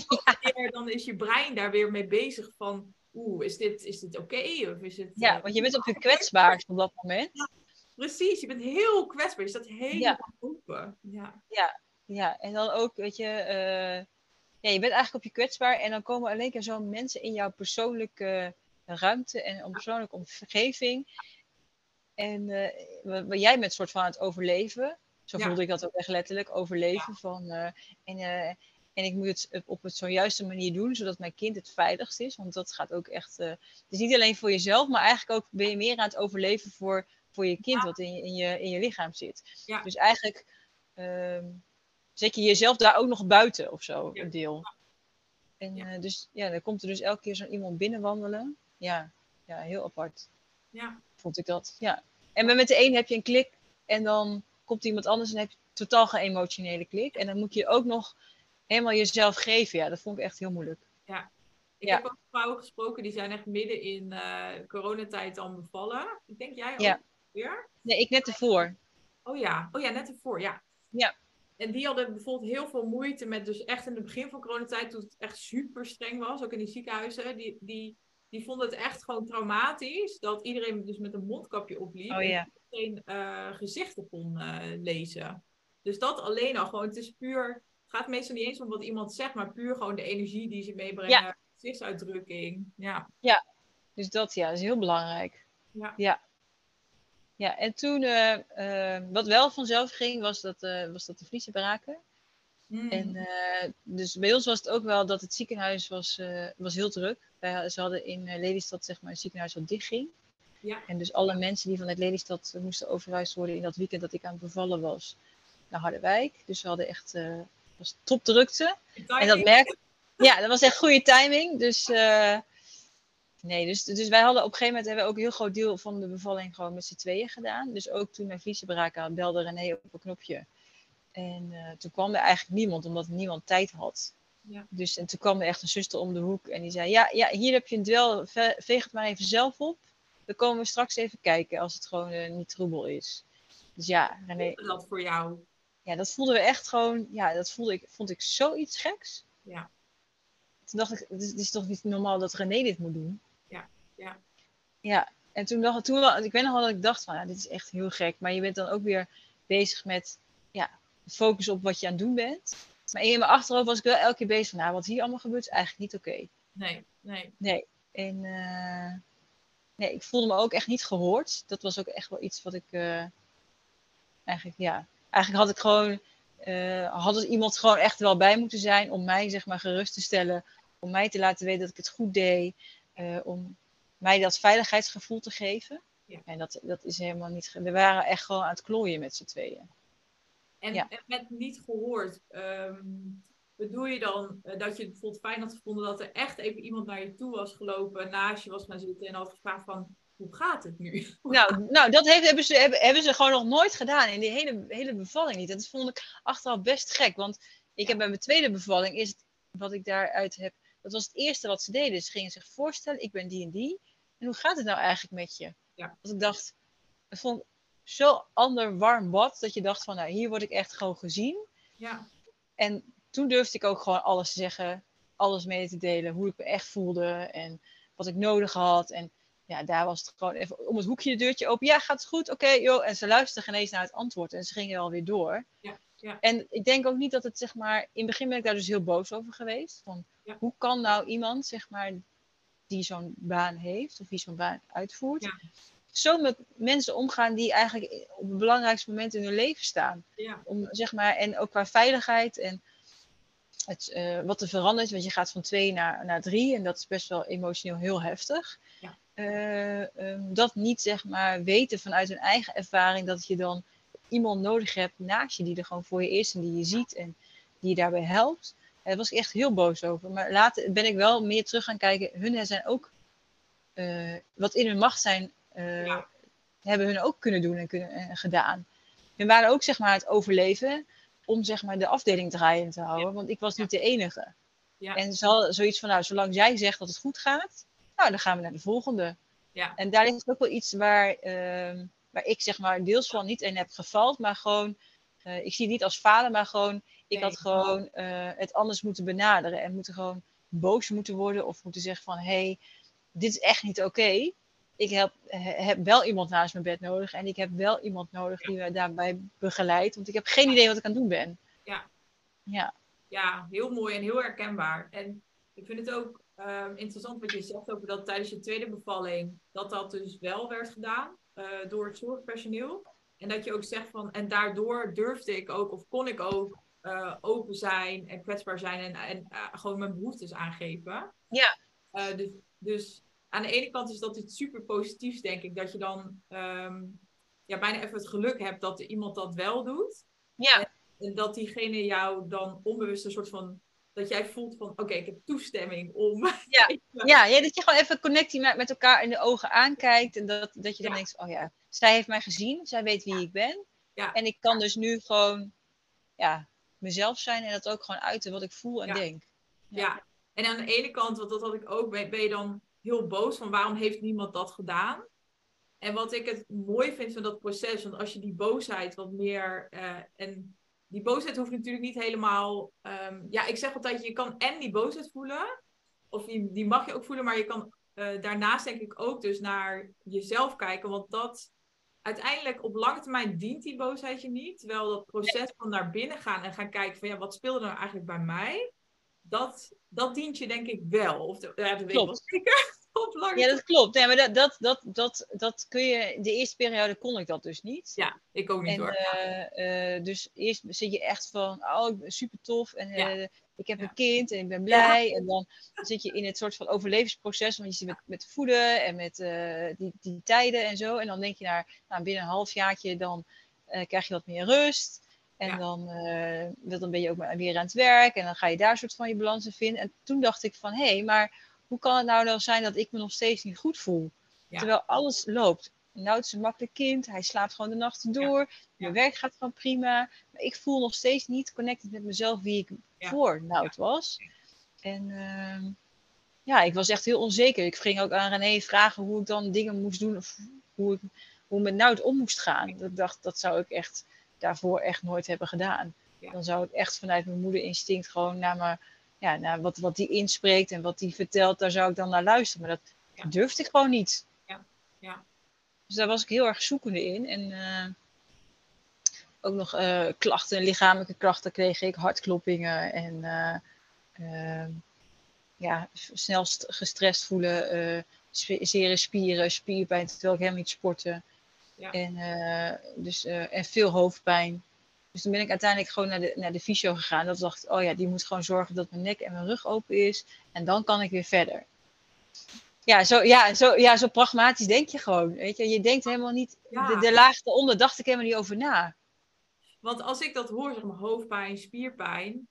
<laughs> Weer, dan is je brein daar weer mee bezig van, oeh, is dit, is dit oké? Of is het... ja, eh, want je bent op je kwetsbaarst op dat moment. Precies, je bent heel kwetsbaar. Je staat helemaal open. Ja. Ja, en dan ook, weet je, eh, ja, je bent eigenlijk op je kwetsbaar en dan komen alleen keer zo mensen in jouw persoonlijke ruimte en een persoonlijke omgeving. En eh, wa- wa- jij bent soort van aan het overleven. Zo voelde ik dat ook echt letterlijk, overleven. Van, eh, en, eh, en ik moet het op het zojuiste manier doen, zodat mijn kind het veiligst is. Want dat gaat ook echt, eh, het is niet alleen voor jezelf, maar eigenlijk ook ben je meer aan het overleven voor, voor je kind, wat in je, in, je, in je lichaam zit. Ja. Dus eigenlijk ehm, zet je jezelf daar ook nog buiten of zo, Ja. een deel. En Ja. dus ja, dan komt er dus elke keer zo'n iemand binnenwandelen. Ja, ja, heel apart Ja. vond ik dat. Ja. En met de een heb je een klik en dan komt iemand anders en heb je totaal geen emotionele klik. En dan moet je ook nog helemaal jezelf geven. Ja, dat vond ik echt heel moeilijk. Ik Ja. heb ook vrouwen gesproken die zijn echt midden in eh, coronatijd dan bevallen. Ik denk jij ook Ja. weer? Nee, ik net ervoor. Oh ja, oh ja, net ervoor, ja. Ja. En die hadden bijvoorbeeld heel veel moeite met, dus echt in het begin van coronatijd, toen het echt super streng was, ook in die ziekenhuizen, die, die, die vonden het echt gewoon traumatisch dat iedereen dus met een mondkapje opliep Oh ja. en geen eh, gezichten kon eh, lezen. Dus dat alleen al gewoon, het is puur, gaat meestal niet eens om wat iemand zegt, maar puur gewoon de energie die ze meebrengen, gezichtsuitdrukking. Ja. Dus dat ja, is heel belangrijk. Ja. Ja, ja en toen, eh, wat wel vanzelf ging, was dat, was dat de vliezen braken. Mm. En eh, dus bij ons was het ook wel dat het ziekenhuis was, eh, was heel druk. Wij, ze hadden in eh, Lelystad zeg maar, een ziekenhuis wat dicht ging. Ja. En dus alle mensen die vanuit Lelystad moesten overhuisd worden in dat weekend dat ik aan het bevallen was naar Harderwijk. Dus we hadden echt eh was topdrukte. En dat merk Ja, dat was echt goede timing. Dus nee, dus, dus wij hadden op een gegeven moment hebben we ook een heel groot deel van de bevalling gewoon met z'n tweeën gedaan. Dus ook toen mijn vliezen braken belde René op een knopje. En eh, toen kwam er eigenlijk niemand, omdat niemand tijd had. Ja. Dus en toen kwam er echt een zuster om de hoek en die zei: Ja, ja hier heb je een dwel, ve- veeg het maar even zelf op. Dan komen we straks even kijken als het gewoon eh, niet troebel is. Dus ja, René, dat voor jou. ja, dat voelden we echt gewoon, ja, dat voelde ik, vond ik zoiets geks. Ja. Toen dacht ik, het is, het is toch niet normaal dat René dit moet doen? Ja, ja. Ja, en toen dacht toen, wel- ik weet nog wel dat ik dacht van, ja, dit is echt heel gek. Maar je bent dan ook weer bezig met, ja, focus op wat je aan het doen bent. Maar in mijn achterhoofd was ik wel elke keer bezig van, nou, wat hier allemaal gebeurt is eigenlijk niet oké. Nee, nee. Nee. En, eh, nee, ik voelde me ook echt niet gehoord. Dat was ook echt wel iets wat ik eh, eigenlijk, ja, eigenlijk had ik gewoon, uh, had er iemand gewoon echt wel bij moeten zijn om mij zeg maar gerust te stellen, om mij te laten weten dat ik het goed deed, om mij dat veiligheidsgevoel te geven. Ja. En dat, dat is helemaal niet. We waren echt gewoon aan het klooien met z'n tweeën. En, ja. en met niet gehoord, um, bedoel je dan uh, dat je het bijvoorbeeld fijn had gevonden dat er echt even iemand naar je toe was gelopen, naast je was gaan zitten en had gevraagd van hoe gaat het nu? <laughs> Nou, nou dat heeft, hebben, ze, hebben, hebben ze gewoon nog nooit gedaan in die hele, hele bevalling niet. Dat vond ik achteraf best gek, want ik heb bij mijn tweede bevalling, is het, wat ik daaruit heb, dat was het eerste wat ze deden. Ze gingen zich voorstellen, ik ben die en die. En hoe gaat het nou eigenlijk met je? Ja. Dat ik dacht, het vond zo ander warm bad, dat je dacht van, nou, hier word ik echt gewoon gezien. Ja. En toen durfde ik ook gewoon alles te zeggen, alles mee te delen, hoe ik me echt voelde en wat ik nodig had. En ja, daar was het gewoon even om het hoekje de deurtje open. Ja, gaat het goed? Oké, joh. En ze luisterden geen eens naar het antwoord en ze gingen alweer door. Ja, ja. En ik denk ook niet dat het, zeg maar, in het begin ben ik daar dus heel boos over geweest. Van, Ja. Hoe kan nou iemand, zeg maar, die zo'n baan heeft of die zo'n baan uitvoert, Ja. Zo met mensen omgaan die eigenlijk op het belangrijkste moment in hun leven staan? Ja. Om, zeg maar, en ook qua veiligheid en het, eh, wat er verandert, want je gaat van twee naar, naar drie en dat is best wel emotioneel heel heftig. Ja. Eh, ehm, dat niet zeg maar weten vanuit hun eigen ervaring dat je dan iemand nodig hebt naast je die er gewoon voor je is en die je ziet en die je daarbij helpt. Eh, Daar was ik echt heel boos over. Maar later ben ik wel meer terug gaan kijken. Hun zijn ook wat in hun macht zijn, eh, Ja. hebben hun ook kunnen doen en, kunnen, en gedaan. Hun waren ook zeg maar het overleven om zeg maar de afdeling draaiend te houden, want ik was niet de enige. Ja. En ze hadden zoiets van, nou, zolang jij zegt dat het goed gaat, nou, dan gaan we naar de volgende. Ja. En daar ligt ook wel iets waar, ehm, waar ik zeg maar deels van niet in heb gevald, maar gewoon, eh, ik zie het niet als falen, maar gewoon, ik had gewoon eh, het anders moeten benaderen en moeten gewoon boos moeten worden of moeten zeggen van, hé, hey, dit is echt niet oké. Ik heb, he- heb wel iemand naast mijn bed nodig en ik heb wel iemand nodig die me daarbij begeleidt, want ik heb geen idee wat ik aan het doen ben. Ja. Ja, ja, heel mooi en heel herkenbaar. En ik vind het ook ehm, interessant wat je zegt over dat tijdens je tweede bevalling, dat dat dus wel werd gedaan eh, door het zorgpersoneel. En dat je ook zegt van, en daardoor durfde ik ook, of kon ik ook eh, open zijn en kwetsbaar zijn en, en eh, gewoon mijn behoeftes aangeven. Ja. Dus, dus aan de ene kant is dat iets super positiefs, denk ik, dat je dan ehm, ja, bijna even het geluk hebt dat iemand dat wel doet. ja, En dat diegene jou dan onbewust een soort van. Dat jij voelt van: oké, ik heb toestemming om. <laughs> Ja. Ja, ja, dat je gewoon even connectie met, met elkaar in de ogen aankijkt. En dat, dat je dan Ja. denkt, oh ja, zij heeft mij gezien. Zij weet wie ik ben. Ja. En ik kan dus nu gewoon ja, mezelf zijn en dat ook gewoon uiten wat ik voel en denk. Ja. En aan de ene kant, want dat had ik ook, ben, ben je dan heel boos van waarom heeft niemand dat gedaan? En wat ik het mooi vind van dat proces, want als je die boosheid wat meer. eh, en die boosheid hoeft natuurlijk niet helemaal. ehm, ja, ik zeg altijd, je kan en die boosheid voelen, of die, die mag je ook voelen, maar je kan eh, daarnaast denk ik ook dus naar jezelf kijken, want dat uiteindelijk op lange termijn dient die boosheid je niet. Terwijl dat proces van naar binnen gaan en gaan kijken van ja, wat speelde er nou eigenlijk bij mij? Dat, dat dient je denk ik wel. Of de, ja, dat Klopt. zeker. <laughs> Ja, dat klopt. Nee, maar dat, dat, dat, dat, dat kun je. De eerste periode kon ik dat dus niet. Ja, ik ook niet En, hoor. eh, eh, dus eerst zit je echt van, oh, super tof en Ja. eh, ik heb Ja. een kind en ik ben blij. En dan zit je in het soort van overlevingsproces, want je zit met, met voeden en met die, die tijden en zo. En dan denk je naar, nou, binnen een halfjaartje dan krijg je wat meer rust. En Ja. dan, eh, dan ben je ook maar weer aan het werk en dan ga je daar een soort van je balans in vinden. En toen dacht ik van, hé, hey, maar hoe kan het nou dan zijn dat ik me nog steeds niet goed voel? Ja. Terwijl alles loopt. Nou, het is een makkelijk kind. Hij slaapt gewoon de nachten door. Mijn werk gaat gewoon prima. Maar ik voel nog steeds niet connected met mezelf wie ik voor Nout was. En ehm, ja, ik was echt heel onzeker. Ik ging ook aan René vragen hoe ik dan dingen moest doen. Of hoe ik hoe ik met Nout om moest gaan. Dat ik dacht, dat zou ik echt daarvoor echt nooit hebben gedaan. Ja. Dan zou ik echt vanuit mijn moederinstinct gewoon naar, me, ja, naar wat, wat die inspreekt en wat die vertelt, daar zou ik dan naar luisteren. Maar dat Ja. durfde ik gewoon niet. Ja. Ja. Dus daar was ik heel erg zoekende in. En eh, ook nog eh, klachten, lichamelijke klachten kreeg ik, hartkloppingen en eh, ja, snel st- gestrest voelen, zere spieren, spierpijn, terwijl ik helemaal niet sportte. Ja. En, eh, dus, eh, en veel hoofdpijn. Dus toen ben ik uiteindelijk gewoon naar de, naar de fysio gegaan. Dat dacht oh ja, die moet gewoon zorgen dat mijn nek en mijn rug open is. En dan kan ik weer verder. Ja, zo, ja, zo, ja, zo pragmatisch denk je gewoon. Weet je, je denkt helemaal niet, Ja. de, de laag eronder dacht ik helemaal niet over na. Want als ik dat hoor, zeg maar hoofdpijn, spierpijn,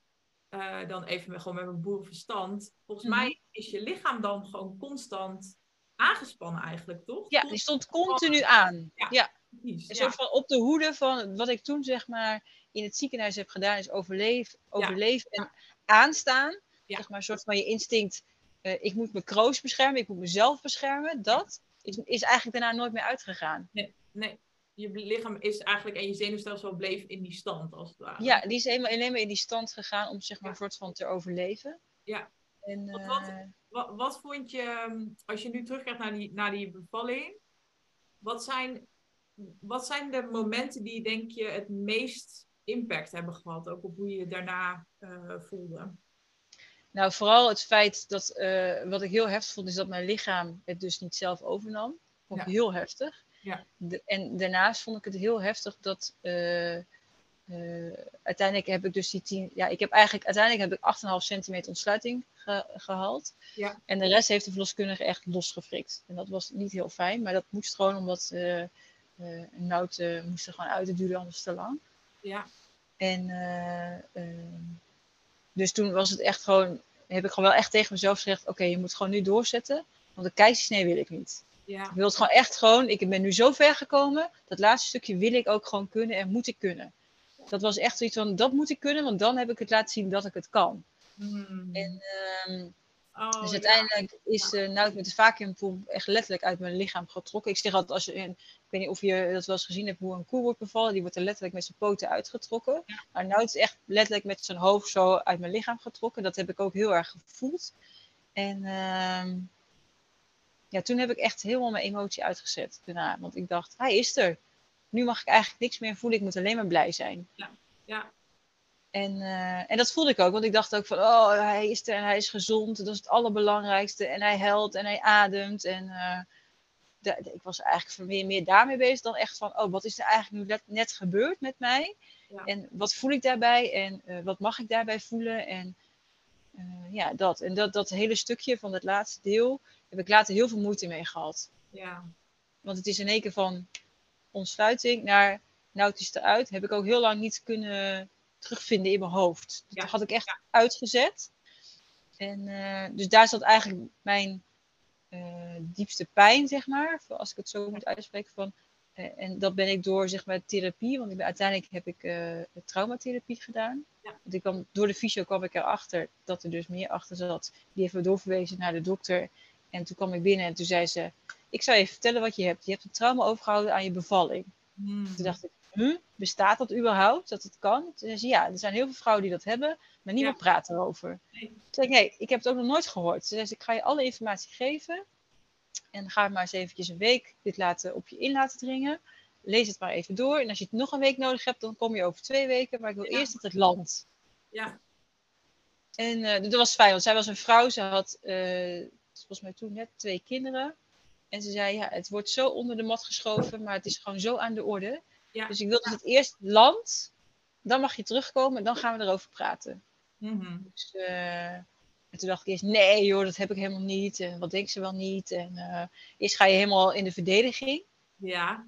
eh, dan even met, gewoon met mijn boerenverstand. Volgens Mhm. mij is je lichaam dan gewoon constant aangespannen eigenlijk, toch? Ja, die stond continu aan. Ja. Ja, precies, een soort van op de hoede van wat ik toen zeg maar in het ziekenhuis heb gedaan, is overleef, overleven en aanstaan. Zeg maar een soort van je instinct, eh, ik moet mijn kroos beschermen, ik moet mezelf beschermen. Dat is, is eigenlijk daarna nooit meer uitgegaan. Nee, je lichaam is eigenlijk en je zenuwstelsel bleef in die stand, als het ware. Ja, die is helemaal, alleen maar in die stand gegaan om zeg maar Ja. soort van te overleven. Ja. En, Want wat- eh, Wat, wat vond je, ehm, als je nu terugkijkt naar die, naar die bevalling, wat zijn, wat zijn de momenten die denk je het meest impact hebben gehad, ook op hoe je je daarna eh, voelde? Nou, vooral het feit dat, eh, wat ik heel heftig vond, is dat mijn lichaam het dus niet zelf overnam. Vond ik Ja. heel heftig. Ja. De- en daarnaast vond ik het heel heftig dat uiteindelijk heb ik dus die tien, ja, ik heb eigenlijk, uiteindelijk heb ik 8,5 centimeter ontsluiting ge- gehaald. Ja. En de rest heeft de verloskundige echt losgefrikt. En dat was niet heel fijn, maar dat moest gewoon omdat eh eh Nout eh, moest er gewoon uit, het duurde anders te lang. Ja, En eh, ehm, dus toen was het echt gewoon, heb ik gewoon wel echt tegen mezelf gezegd, oké, je moet gewoon nu doorzetten, want een keizersnee wil ik niet. ja, Ik wil het gewoon echt gewoon, ik ben nu zo ver gekomen, dat laatste stukje wil ik ook gewoon kunnen en moet ik kunnen. Dat was echt zoiets van, dat moet ik kunnen, want dan heb ik het laten zien dat ik het kan. Hmm. En, ehm, Oh, dus ja. uiteindelijk is uh, met de vacuümpoel echt letterlijk uit mijn lichaam getrokken. Ik zeg altijd, als je, ik weet niet of je dat wel eens gezien hebt, hoe een koe wordt bevallen. Die wordt er letterlijk met zijn poten uitgetrokken. Ja. Maar nou is echt letterlijk met zijn hoofd zo uit mijn lichaam getrokken. Dat heb ik ook heel erg gevoeld. En ehm, ja, toen heb ik echt helemaal mijn emotie uitgezet daarna. Want ik dacht, hij is er. Nu mag ik eigenlijk niks meer voelen. Ik moet alleen maar blij zijn. Ja, En, eh, en dat voelde ik ook, want ik dacht ook van, oh, hij is er en hij is gezond. Dat is het allerbelangrijkste. En hij helpt en hij ademt. En eh, de- de- ik was eigenlijk meer, meer daarmee bezig dan echt van, oh, wat is er eigenlijk nu net, gebeurd met mij? Ja. En wat voel ik daarbij? En eh, wat mag ik daarbij voelen? En ja, dat. En dat, dat hele stukje van het laatste deel heb ik later heel veel moeite mee gehad. ja, Want het is in één keer van ontsluiting naar, nou is eruit. Heb ik ook heel lang niet kunnen terugvinden in mijn hoofd. Ja. Dat had ik echt uitgezet. En eh, dus daar zat eigenlijk mijn eh, diepste pijn, zeg maar. Als ik het zo moet uitspreken. Van, eh, en dat ben ik door, zeg maar, therapie. Want ik ben, uiteindelijk heb ik traumatherapie gedaan. Ja. Want ik kwam, door de fysio kwam ik erachter dat er dus meer achter zat. Die heeft me doorverwezen naar de dokter. En toen kwam ik binnen en toen zei ze... Ik zou je vertellen wat je hebt. Je hebt een trauma overgehouden aan je bevalling. Hmm. Toen dacht ik, hm, bestaat dat überhaupt, dat het kan? Toen zei ze, ja, er zijn heel veel vrouwen die dat hebben, maar niemand praat erover. Nee. Toen zei ik, nee, ik heb het ook nog nooit gehoord. Toen zei ze, ik ga je alle informatie geven en ga maar eens eventjes een week dit laten, op je in laten dringen. Lees het maar even door en als je het nog een week nodig hebt, dan kom je over twee weken, maar ik wil Ja. eerst dat het landt. ja, En eh, dat was fijn, want zij was een vrouw. Ze had eh, volgens mij toen net twee kinderen. En ze zei, ja, het wordt zo onder de mat geschoven, maar het is gewoon zo aan de orde. Ja. Dus ik wil dat het eerst landt, dan mag je terugkomen en dan gaan we erover praten. Mhm. Dus, eh, en toen dacht ik eerst, nee joh, dat heb ik helemaal niet. En wat denkt ze wel niet? En eh, eerst ga je helemaal in de verdediging. ja,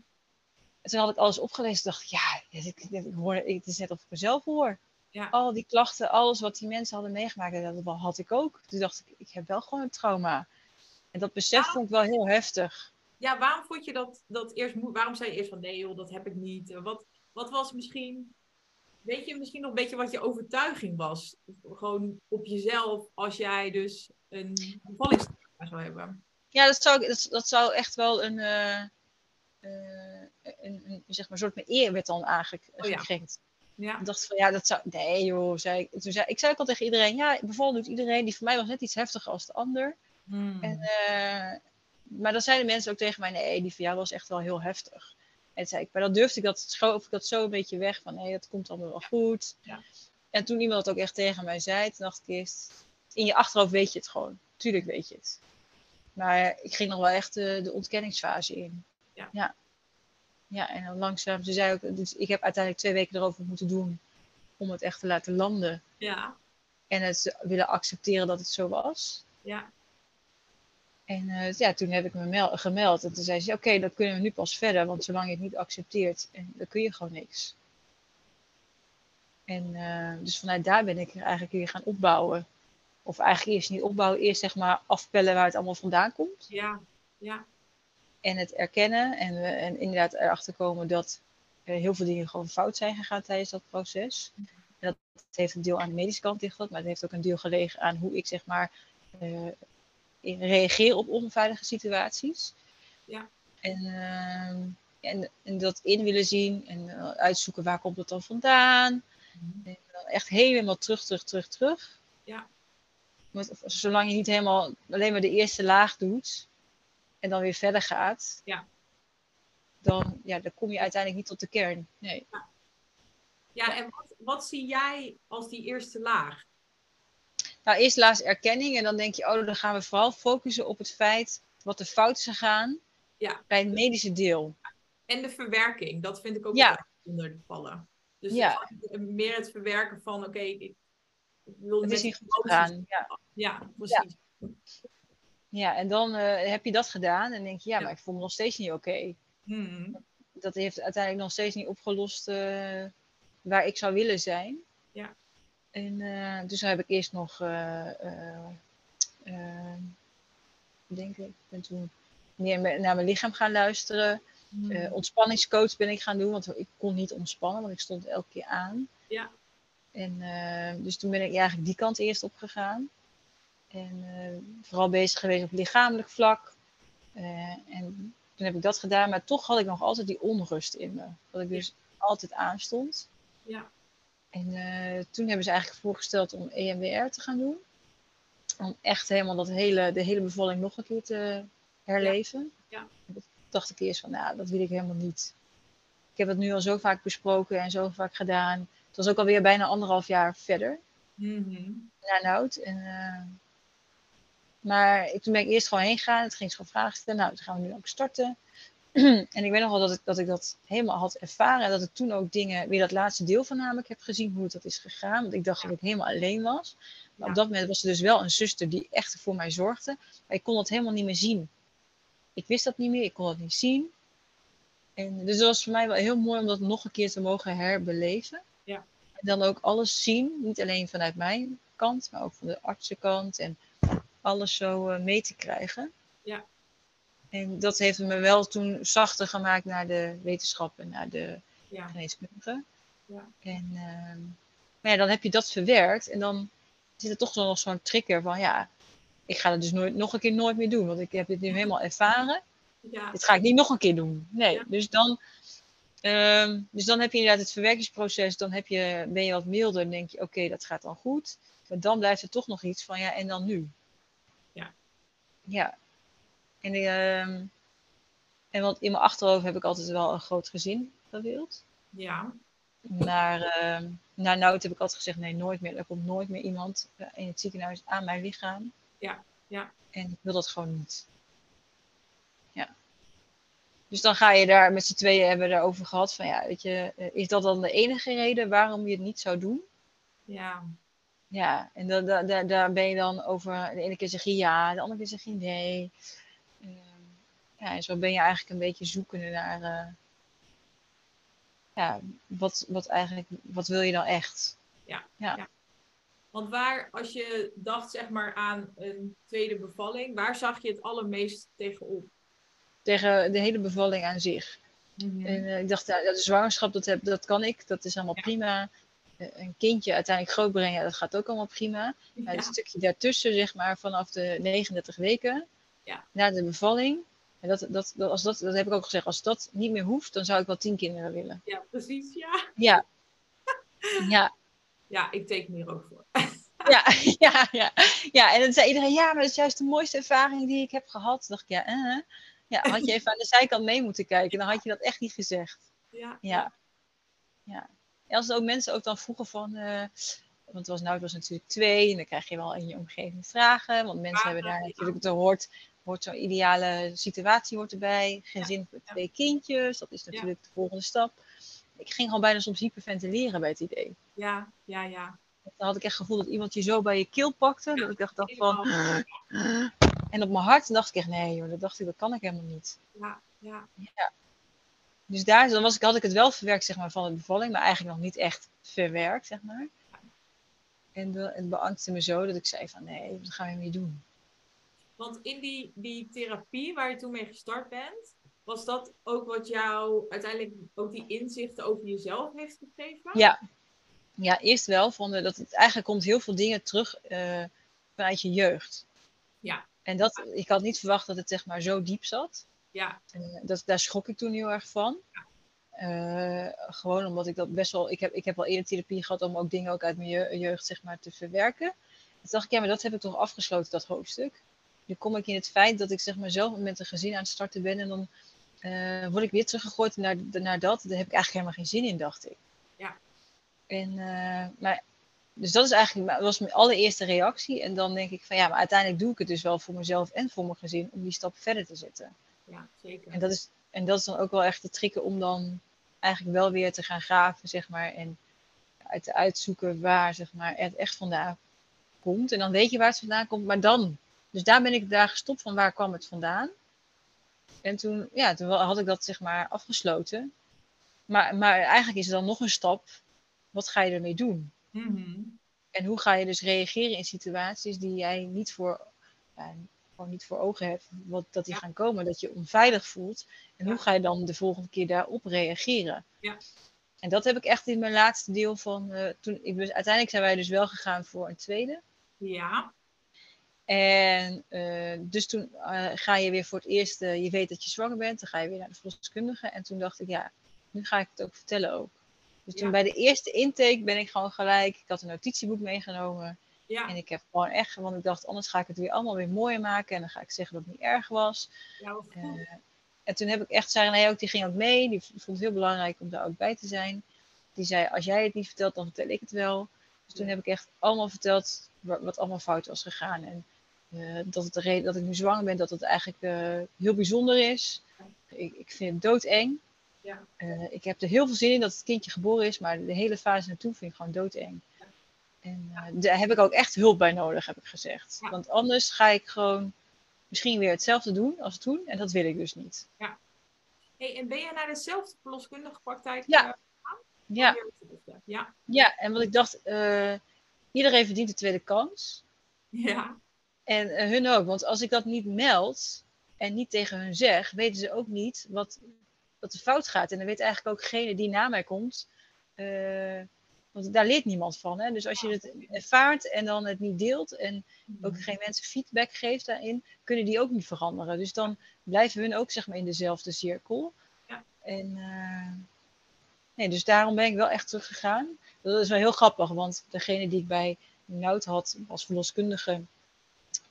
En toen had ik alles opgelezen. dacht ik, ja, dit- ik, ik hoor, ik- het is net of ik mezelf hoor. Ja. Al die klachten, alles wat die mensen hadden meegemaakt, dat had ik ook. Toen dacht ik, ik heb wel gewoon een trauma. En dat besef vond ik wel heel heftig. ja, waarom vond je dat, dat eerst Waarom zei je eerst van nee joh, dat heb ik niet? Wat, wat was misschien, weet je misschien nog een beetje wat je overtuiging was? Gewoon op jezelf als jij dus een bevallingstrauma zou hebben. Ja, dat zou, dat, dat zou echt wel een, eh, eh, een, een, zeg maar, soort mijn eer werd dan eigenlijk Oh ja. gekrenkt. Ja, Ik dacht van, ja, dat zou... Nee joh, zei ik. Toen zei, ik zei ook al tegen iedereen, ja, doet iedereen. Die voor mij was net iets heftiger als de ander. Hmm. En, eh, maar dan zeiden mensen ook tegen mij, nee, die van jou was echt wel heel heftig. En zei ik, maar dan durfde ik dat, schoof ik dat zo een beetje weg van, nee, dat komt allemaal wel goed. Ja. En toen iemand dat ook echt tegen mij zei, toen dacht ik eerst, in je achterhoofd weet je het gewoon. Tuurlijk weet je het. Maar ik ging nog wel echt de, de ontkenningsfase in. Ja. ja. Ja, en dan langzaam. Ze zei ook, dus ik heb uiteindelijk twee weken erover moeten doen om het echt te laten landen. Ja, En het willen accepteren dat het zo was. ja, En eh, ja, toen heb ik me mel- gemeld. En toen zei ze, oké, dan kunnen we nu pas verder. Want zolang je het niet accepteert, dan kun je gewoon niks. En eh, dus vanuit daar ben ik eigenlijk weer gaan opbouwen. Of eigenlijk eerst niet opbouwen, eerst zeg maar afpellen waar het allemaal vandaan komt. ja, ja, En het erkennen en, we- en inderdaad erachter komen dat er heel veel dingen gewoon fout zijn gegaan tijdens dat proces. En dat heeft een deel aan de medische kant liggen, maar het heeft ook een deel gelegen aan hoe ik zeg maar eh, reageer op onveilige situaties. Ja. En, ehm, en, en dat in willen zien en eh, uitzoeken waar komt het dan vandaan. En dan echt helemaal terug, terug, terug, terug. Ja. Zolang je niet helemaal alleen maar de eerste laag doet en dan weer verder gaat, Ja. dan, ja, dan kom je uiteindelijk niet tot de kern. Nee. ja. En wat, wat zie jij als die eerste laag? Nou, eerst laatst erkenning en dan denk je, oh, dan gaan we vooral focussen op het feit wat er fout is gegaan Ja. bij het medische deel. En de verwerking, dat vind ik ook Ja. onder vallen. Dus Ja. meer het verwerken van, oké, ik, ik wil Het is niet goed. Ja. Ja, precies. ja, en dan eh, heb je dat gedaan en denk je, ja, Ja. maar ik voel me nog steeds niet oké. Mhm. Dat heeft uiteindelijk nog steeds niet opgelost eh, waar ik zou willen zijn. Ja. En eh, dus heb ik eerst nog, denk ik, ben toen meer me- naar mijn lichaam gaan luisteren. Eh, ontspanningscoach ben ik gaan doen, want ik kon niet ontspannen, want ik stond elke keer aan. Ja. En dus toen ben ik eigenlijk die kant eerst op gegaan. En eh, vooral bezig geweest op lichamelijk vlak. Eh, en toen heb ik dat gedaan, maar toch had ik nog altijd die onrust in me. Dat ik dus altijd aanstond. Ja. En eh, toen hebben ze eigenlijk voorgesteld om EMDR te gaan doen. Om echt helemaal dat hele, de hele bevalling nog een keer te herleven. Ja. Dat dacht ik eerst van, nou, dat wil ik helemaal niet. Ik heb het nu al zo vaak besproken en zo vaak gedaan. Het was ook alweer bijna anderhalf jaar verder Mhm. naar Nout. En, maar ik, toen ben ik eerst gewoon heen gegaan. Het ging ze gewoon vragen stellen. Nou, toen gaan we nu ook starten. <clears throat> en ik weet nog wel dat ik, dat ik dat helemaal had ervaren. En dat ik toen ook dingen, weer dat laatste deel van namelijk heb gezien. Hoe dat is gegaan. Want ik dacht dat ik helemaal alleen was. Maar Ja. op dat moment was er dus wel een zuster die echt voor mij zorgde. Maar ik kon dat helemaal niet meer zien. Ik wist dat niet meer. Ik kon dat niet zien. En dus het was voor mij wel heel mooi om dat nog een keer te mogen herbeleven. Ja. En dan ook alles zien. Niet alleen vanuit mijn kant, maar ook van de artsenkant. En alles zo eh, mee te krijgen. Ja. En dat heeft me wel toen zachter gemaakt naar de wetenschap en naar de Ja. Ja. En ehm, maar ja, dan heb je dat verwerkt en dan zit er toch nog zo'n trigger van ja, ik ga het dus nooit, nog een keer nooit meer doen, want ik heb dit nu helemaal ervaren. Ja. Dit ga ik niet nog een keer doen. Nee, Ja. dus, dan, ehm, dus dan heb je inderdaad het verwerkingsproces, dan heb je, ben je wat milder en denk je oké, dat gaat dan goed. Maar dan blijft er toch nog iets van ja, en dan nu? Ja. En, ehm, en want in mijn achterhoofd heb ik altijd wel een groot gezin gewild. Ja. Maar ehm na Nout heb ik altijd gezegd, nee, nooit meer. Er komt nooit meer iemand eh, in het ziekenhuis aan mijn lichaam. Ja, ja. En ik wil dat gewoon niet. Ja. Dus dan ga je daar met z'n tweeën hebben we daarover gehad van ja, weet je, eh, is dat dan de enige reden waarom je het niet zou doen? Ja. Ja, en da, da, da- daar ben je dan over, de ene keer zeg je ja, de andere keer zeg je nee. Ehm, ja, en zo ben je eigenlijk een beetje zoekende naar, eh, ja, wat, wat eigenlijk, wat wil je dan echt? Want waar, als je dacht zeg maar aan een tweede bevalling, waar zag je het allermeest tegenop? Tegen de hele bevalling aan zich. Mhm. En eh, ik dacht, ja, de zwangerschap, dat, heb, dat kan ik, dat is allemaal Ja. prima. Een kindje uiteindelijk grootbrengen, dat gaat ook allemaal prima. Maar Ja. het stukje daartussen, zeg maar, vanaf de 39 weken, Ja. na de bevalling. En dat, dat, dat, als dat, dat heb ik ook gezegd, als dat niet meer hoeft, dan zou ik wel tien kinderen willen. ja, precies. Ja. Ja. <laughs> Ja, ja, ik teken hier ook voor. <laughs> ja, <laughs> ja, ja. ja, en dan zei iedereen, ja, maar dat is juist de mooiste ervaring die ik heb gehad. Toen dacht ik, ja, eh. ja, had je even aan de zijkant mee moeten kijken, dan had je dat echt niet gezegd. Ja. Ja. ja. En als er ook mensen ook dan vroegen van, eh, want het was, nou, het was natuurlijk twee, en dan krijg je wel in je omgeving vragen, want mensen hebben daar natuurlijk, het hoort, hoort zo'n ideale situatie hoort erbij. Gezin met twee kindjes, dat is natuurlijk de volgende stap. Ik ging gewoon bijna soms hyperventileren bij het idee. Ja, ja, ja. Dan had ik echt het gevoel dat iemand je zo bij je keel pakte. dat ik dacht, dacht van... En op mijn hart dacht ik echt, nee joh, dat dacht ik, dat kan ik helemaal niet. Ja, ja. ja. Dus daar dan was ik, had ik het wel verwerkt zeg maar, van de bevalling, maar eigenlijk nog niet echt verwerkt, zeg maar. En het beangstte me zo dat ik zei van, nee, dat gaan we niet doen. Want in die, die therapie waar je toen mee gestart bent, was dat ook wat jou uiteindelijk ook die inzichten over jezelf heeft gegeven? Ja, ja eerst wel. Vonden dat het eigenlijk komt heel veel dingen terug uh, vanuit je jeugd. Ja. En dat, ik had niet verwacht dat het zeg maar zo diep zat. Ja. Uh, dat, daar schrok ik toen heel erg van. Uh, gewoon omdat ik dat best wel. Ik heb, ik heb wel eerder therapie gehad om ook dingen ook uit mijn jeugd zeg maar, te verwerken. Toen dacht ik, ja, maar dat heb ik toch afgesloten, dat hoofdstuk. Nu kom ik in het feit dat ik zeg maar zelf met een gezin aan het starten ben en dan uh, word ik weer teruggegooid naar, naar dat. Daar heb ik eigenlijk helemaal geen zin in, dacht ik. Ja. En, uh, maar, dus dat is eigenlijk, dat was mijn allereerste reactie. En dan denk ik van ja, maar uiteindelijk doe ik het dus wel voor mezelf en voor mijn gezin om die stap verder te zetten. Ja, zeker. En dat is, en dat is dan ook wel echt de trikken om dan eigenlijk wel weer te gaan graven, zeg maar. En uit te uitzoeken waar, zeg maar, het echt vandaan komt. En dan weet je waar het vandaan komt, maar dan. Dus daar ben ik daar gestopt van waar kwam het vandaan. En toen, ja, toen had ik dat zeg maar afgesloten. Maar, maar eigenlijk is er dan nog een stap. Wat ga je ermee doen? Mm-hmm. En hoe ga je dus reageren in situaties die jij niet voor, ja, gewoon niet voor ogen hebt, wat, dat die Ja. gaan komen, dat je onveilig voelt. En Ja. hoe ga je dan de volgende keer daarop reageren? Ja. En dat heb ik echt in mijn laatste deel van. eh, toen, ik, ben- uiteindelijk zijn wij dus wel gegaan voor een tweede. Ja, En eh, dus toen eh, ga je weer voor het eerst, je weet dat je zwanger bent, dan ga je weer naar de verloskundige. En toen dacht ik, ja, nu ga ik het ook vertellen ook. Dus toen Ja. bij de eerste intake ben ik gewoon gelijk, ik had een notitieboek meegenomen. Ja, En ik heb gewoon echt, want ik dacht, anders ga ik het weer allemaal weer mooier maken. En dan ga ik zeggen dat het niet erg was. ja. Eh, en toen heb ik echt, Sarah ook, die ging ook mee. Die vond het heel belangrijk om daar ook bij te zijn. Die zei, als jij het niet vertelt, dan vertel ik het wel. Dus toen heb ik echt allemaal verteld wat, wat allemaal fout was gegaan. En eh, dat het de reden dat ik nu zwanger ben, dat het eigenlijk eh, heel bijzonder is. Ik, ik vind het doodeng. Ja. Ik heb er heel veel zin in dat het kindje geboren is, maar de hele fase naartoe vind ik gewoon doodeng. En eh, daar heb ik ook echt hulp bij nodig, heb ik gezegd. Ja. Want anders ga ik gewoon misschien weer hetzelfde doen als toen. En dat wil ik dus niet. Hey, en ben jij naar dezelfde verloskundige praktijk? Ja. eh, Ja, weer hetzelfde? Ja, ja en wat ik dacht, eh, iedereen verdient een tweede kans. ja, En hun ook. Want als ik dat niet meld en niet tegen hun zeg, weten ze ook niet wat, wat er fout gaat. En dan weet eigenlijk ook degene die na mij komt. Want daar leert niemand van. Hè? Dus als je het ervaart en dan het niet deelt en ook geen mensen feedback geeft daarin, kunnen die ook niet veranderen. Dus dan blijven hun ook zeg maar in dezelfde cirkel. Ja. En eh, nee, dus daarom ben ik wel echt teruggegaan. Dat is wel heel grappig, want degene die ik bij Nout had als verloskundige,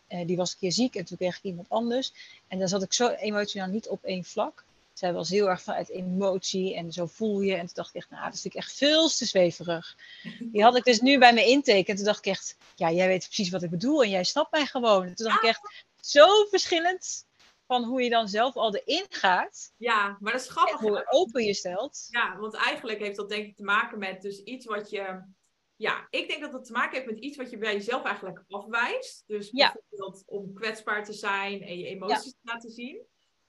eh, die was een keer ziek en toen kreeg ik iemand anders. En dan zat ik zo emotioneel niet op één vlak. Zij was heel erg vanuit emotie en zo voel je. En toen dacht ik echt, nou, dat vind ik echt veel te zweverig. Die had ik dus nu bij mijn intake. En toen dacht ik echt, ja, jij weet precies wat ik bedoel en jij snapt mij gewoon. En toen dacht ik echt, zo verschillend van hoe je dan zelf al erin gaat. ja, maar dat is En grappig. hoe open je stelt. Ja, want eigenlijk heeft dat denk ik te maken met dus iets wat je... Ja, ik denk dat het te maken heeft met iets wat je bij jezelf eigenlijk afwijst. Dus Ja. bijvoorbeeld om kwetsbaar te zijn en je emoties te laten zien.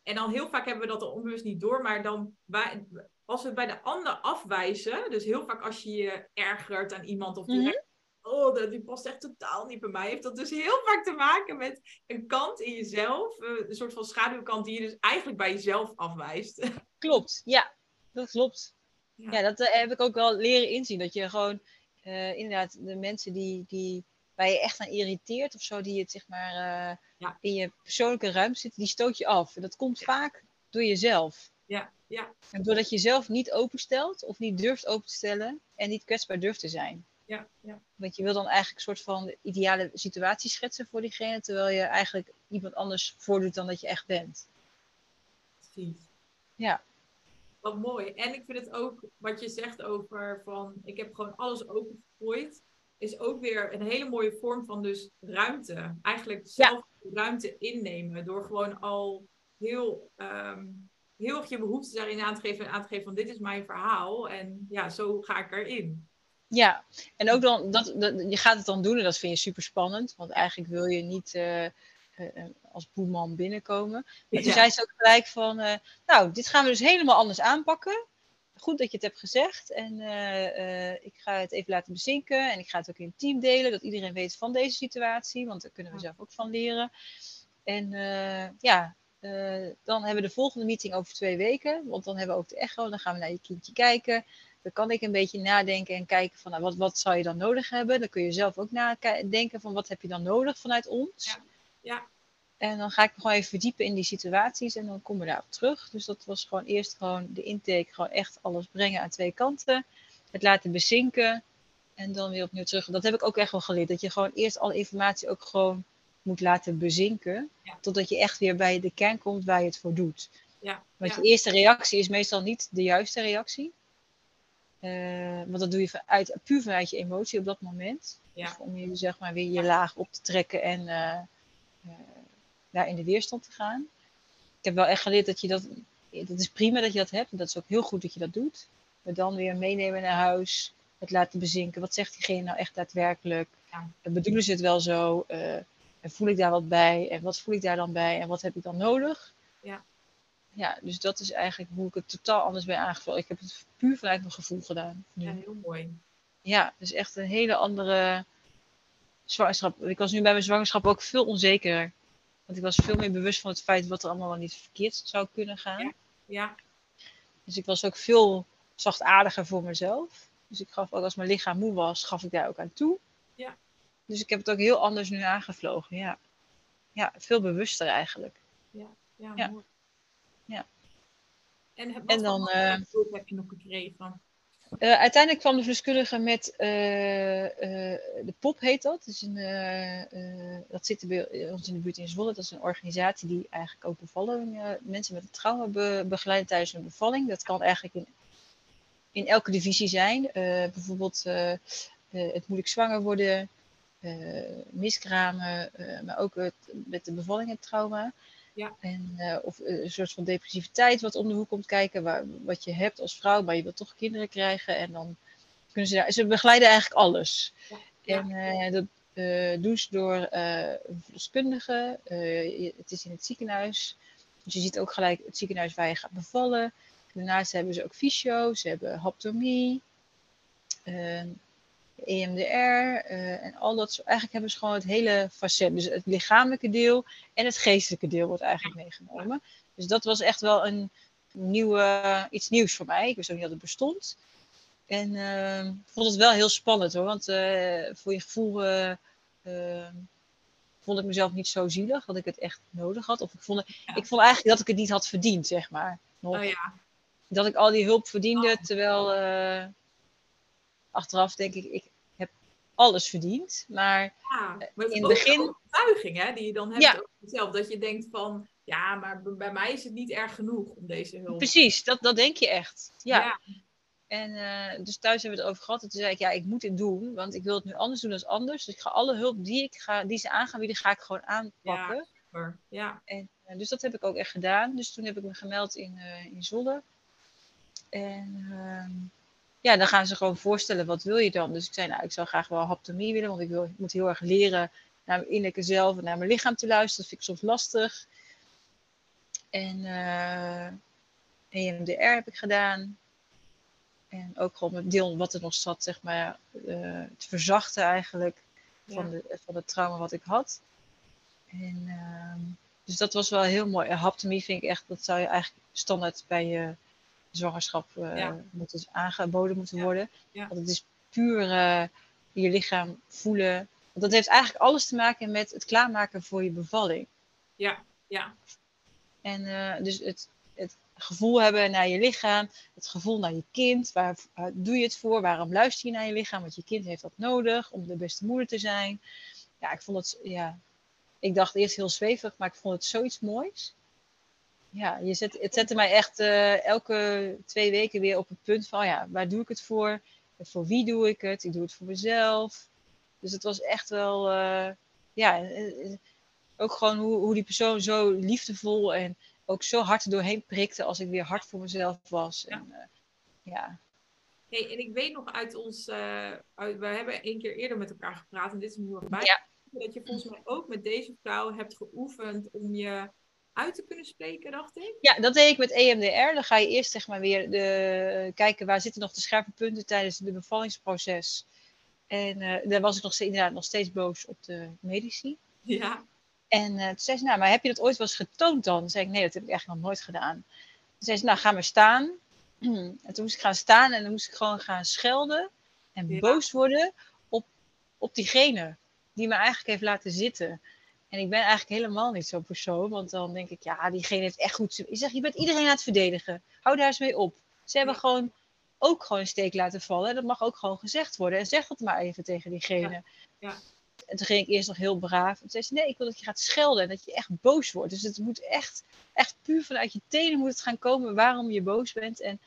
En dan heel vaak hebben we dat er onbewust niet door. Maar dan, wij- als we het bij de ander afwijzen... Dus heel vaak als je je ergert aan iemand of Mhm. direct... Oh, dat- die past echt totaal niet bij mij. Heeft dat dus heel vaak te maken met een kant in jezelf. eh, Een soort van schaduwkant die je dus eigenlijk bij jezelf afwijst. <laughs> Klopt, ja, dat klopt. Ja. Ja, dat eh, heb ik ook wel leren inzien. Dat je gewoon eh, inderdaad de mensen die, die waar je echt aan irriteert of zo, die het zeg maar Ja. in je persoonlijke ruimte zitten, die stoot je af. En dat komt vaak door jezelf. Ja, ja, En doordat je zelf niet openstelt of niet durft open te stellen en niet kwetsbaar durft te zijn. ja, ja. Want je wil dan eigenlijk een soort van de ideale situatie schetsen voor diegene, terwijl je eigenlijk iemand anders voordoet dan dat je echt bent. Precies. Ja. Wat mooi. En ik vind het ook wat je zegt over van ik heb gewoon alles opengegooid. Is ook weer een hele mooie vorm van dus ruimte. Eigenlijk zelf ruimte innemen door gewoon al heel, ehm, heel erg je behoeftes daarin aan te geven en aan te geven van dit is mijn verhaal en ja, zo ga ik erin. Ja, en ook dan, dat, je gaat het dan doen en dat vind je super spannend, want eigenlijk wil je niet uh, als boeman binnenkomen. Maar toen zei ze ook gelijk van, nou, dit gaan we dus helemaal anders aanpakken goed dat je het hebt gezegd. En uh, ik ga het even laten bezinken. En ik ga het ook in het team delen, dat iedereen weet van deze situatie. Want daar kunnen we zelf ook van leren. En uh, ja, dan hebben we de volgende meeting over twee weken. Want dan hebben we ook de echo. Dan gaan we naar je kindje kijken. Dan kan ik een beetje nadenken en kijken van nou, wat, wat zou je dan nodig hebben. Dan kun je zelf ook nadenken van wat heb je dan nodig vanuit ons. Ja. ja. En dan ga ik me gewoon even verdiepen in die situaties en dan komen we daarop terug. Dus dat was gewoon eerst gewoon de intake, gewoon echt alles brengen aan twee kanten. Het laten bezinken en dan weer opnieuw terug. Dat heb ik ook echt wel geleerd. Dat je gewoon eerst alle informatie ook gewoon moet laten bezinken. Totdat je echt weer bij de kern komt waar je het voor doet. Ja. Want je eerste reactie is meestal niet de juiste reactie. Uh, want dat doe je vanuit, puur vanuit je emotie op dat moment. Ja. Dus om je zeg maar weer je laag op te trekken en uh, uh, daar in de weerstand te gaan. Ik heb wel echt geleerd dat je dat, dat is prima dat je dat hebt. En dat is ook heel goed dat je dat doet. Maar dan weer meenemen naar huis, het laten bezinken. Wat zegt diegene nou echt daadwerkelijk? Ja. Bedoelen ze het wel zo? Uh, en voel ik daar wat bij? En wat voel ik daar dan bij? En wat heb ik dan nodig? Ja. Ja, dus dat is eigenlijk hoe ik het totaal anders ben aangevuld. Ik heb het puur vanuit mijn gevoel gedaan. Nu. Ja, heel mooi. Ja, dus echt een hele andere zwangerschap. Ik was nu bij mijn zwangerschap ook veel onzekerder. Want ik was veel meer bewust van het feit wat er allemaal wel niet verkeerd zou kunnen gaan. Ja. ja. Dus ik was ook veel zachtaardiger voor mezelf. Dus ik gaf ook als mijn lichaam moe was, gaf ik daar ook aan toe. Ja. Dus ik heb het ook heel anders nu aangevlogen. Ja, ja veel bewuster eigenlijk. Ja, ja, ja. mooi. Ja. En, wat en dan uh, heb je nog gekregen? Uh, uiteindelijk kwam de verloskundige met uh, de POP heet dat. Een, dat zit bij ons in de buurt in Zwolle. Dat is een organisatie die eigenlijk ook bevalling, mensen met een trauma be begeleidt tijdens hun bevalling. Dat kan eigenlijk in, in elke divisie zijn. bijvoorbeeld het moeilijk zwanger worden, miskramen, maar ook het, met de bevalling het trauma. Ja. En, uh, of een soort van depressiviteit wat om de hoek komt kijken, waar, wat je hebt als vrouw, maar je wilt toch kinderen krijgen. En dan kunnen ze daar, ze begeleiden eigenlijk alles. Ja. En uh, dat uh, doen ze door een verloskundige. het is in het ziekenhuis. Dus je ziet ook gelijk het ziekenhuis waar je gaat bevallen. Daarnaast hebben ze ook fysio, ze hebben haptomie. EMDR uh, en al dat soort. Eigenlijk hebben ze gewoon het hele facet. Dus het lichamelijke deel en het geestelijke deel wordt eigenlijk meegenomen. Dus dat was echt wel een nieuwe, iets nieuws voor mij. Ik wist ook niet dat het bestond. En uh, ik vond het wel heel spannend hoor. Want uh, voor je gevoel vond ik mezelf niet zo zielig dat ik het echt nodig had. Of ik vond, Ja. ik vond eigenlijk dat ik het niet had verdiend, zeg maar. Nog. Oh ja. Dat ik al die hulp verdiende, Oh. terwijl eh, achteraf denk ik, ik heb alles verdiend. Maar ja. Maar is in het begin- een overtuiging hè, die je dan hebt Ja. over jezelf. Dat je denkt van, ja, maar bij mij is het niet erg genoeg om deze hulp. precies, dat, dat denk je echt. Ja. Ja. En eh, dus thuis hebben we het over gehad. En toen zei ik, ja, ik moet dit doen, want ik wil het nu anders doen dan anders. Dus ik ga alle hulp die, ik ga, die ze aan gaan bieden, ga ik gewoon aanpakken. Maar, ja. En, eh, dus dat heb ik ook echt gedaan. Dus toen heb ik me gemeld in, eh, in Zwolle. En ehm, ja, dan gaan ze gewoon voorstellen, wat wil je dan? Dus ik zei, nou, ik zou graag wel haptomie willen, want ik, wil, ik moet heel erg leren naar mijn innerlijke zelf en naar mijn lichaam te luisteren. Dat vind ik soms lastig. En eh EMDR heb ik gedaan. En ook gewoon het deel wat er nog zat, zeg maar, eh, te verzachten eigenlijk van, Ja. de, van het trauma wat ik had. En, ehm, dus dat was wel heel mooi. En haptomie vind ik echt, dat zou je eigenlijk standaard bij je zwangerschap eh, Ja. moeten aangeboden moeten Ja. worden. Ja. Want het is puur eh, je lichaam voelen. Want dat heeft eigenlijk alles te maken met het klaarmaken voor je bevalling. Ja. Ja. En eh, dus het, het gevoel hebben naar je lichaam, het gevoel naar je kind. Waar waar doe je het voor? Waarom luister je naar je lichaam? Want je kind heeft dat nodig om de beste moeder te zijn. Ja, ik vond het, ja, ik dacht eerst heel zwevig, maar ik vond het zoiets moois. Ja, je zet, het zette mij echt eh, elke twee weken weer op het punt van, ja, waar doe ik het voor? En voor wie doe ik het? Ik doe het voor mezelf. Dus het was echt wel, eh, ja, eh, ook gewoon hoe, hoe die persoon zo liefdevol en ook zo hard doorheen prikte als ik weer hard voor mezelf was. Ja. En, ja. Hey, en ik weet nog uit ons, uit, we hebben één keer eerder met elkaar gepraat en dit is erg bij. Ja. Dat je volgens mij ook met deze vrouw hebt geoefend om je uit te kunnen spreken, dacht ik. ja, dat deed ik met EMDR. Dan ga je eerst zeg maar weer de, kijken waar zitten nog de scherpe punten tijdens het bevallingsproces. En eh, daar was ik nog inderdaad nog steeds boos op de medici. Ja. En eh, toen zei ze, nou, maar heb je dat ooit wel eens getoond dan? Toen zei ik, nee, dat heb ik eigenlijk nog nooit gedaan. Toen zei ze, nou, ga maar staan. <clears throat> En toen moest ik gaan staan en dan moest ik gewoon gaan schelden en Ja. boos worden op, op diegene die me eigenlijk heeft laten zitten. En ik ben eigenlijk helemaal niet zo'n persoon, want dan denk ik, ja, diegene heeft echt goed... Ik zeg, je bent iedereen aan het verdedigen. Hou daar eens mee op. Ze hebben Ja. gewoon ook gewoon een steek laten vallen. En dat mag ook gewoon gezegd worden. En zeg het maar even tegen diegene. Ja. En toen ging ik eerst nog heel braaf. En toen zei ze, nee, ik wil dat je gaat schelden en dat je echt boos wordt. Dus het moet echt, echt puur vanuit je tenen moet het gaan komen waarom je boos bent. En,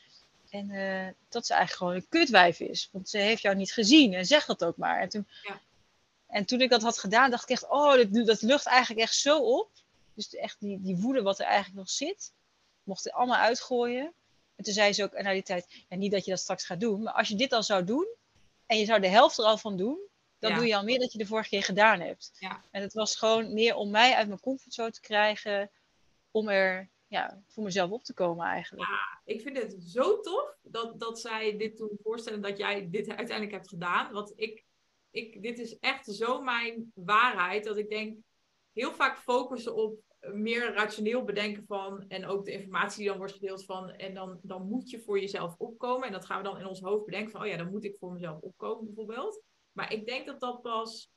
en eh, dat ze eigenlijk gewoon een kutwijf is. Want ze heeft jou niet gezien en zeg dat ook maar. En toen, Ja. En toen ik dat had gedaan, dacht ik echt, oh, dat, dat lucht eigenlijk echt zo op. Dus echt die, die woede wat er eigenlijk nog zit, mocht er allemaal uitgooien. En toen zei ze ook na die tijd, ja, niet dat je dat straks gaat doen, maar als je dit al zou doen en je zou de helft er al van doen, dan Ja. doe je al meer dat je de vorige keer gedaan hebt. Ja. En het was gewoon meer om mij uit mijn comfortzone te krijgen, om er ja, voor mezelf op te komen eigenlijk. Ik vind het zo tof dat, dat zij dit toen voorstellen dat jij dit uiteindelijk hebt gedaan. Want ik, ik, dit is echt zo mijn waarheid. Dat ik denk, heel vaak focussen op meer rationeel bedenken van. En ook de informatie die dan wordt gedeeld van. En dan, dan moet je voor jezelf opkomen. En dat gaan we dan in ons hoofd bedenken van, oh ja, dan moet ik voor mezelf opkomen bijvoorbeeld. Maar ik denk dat dat pas.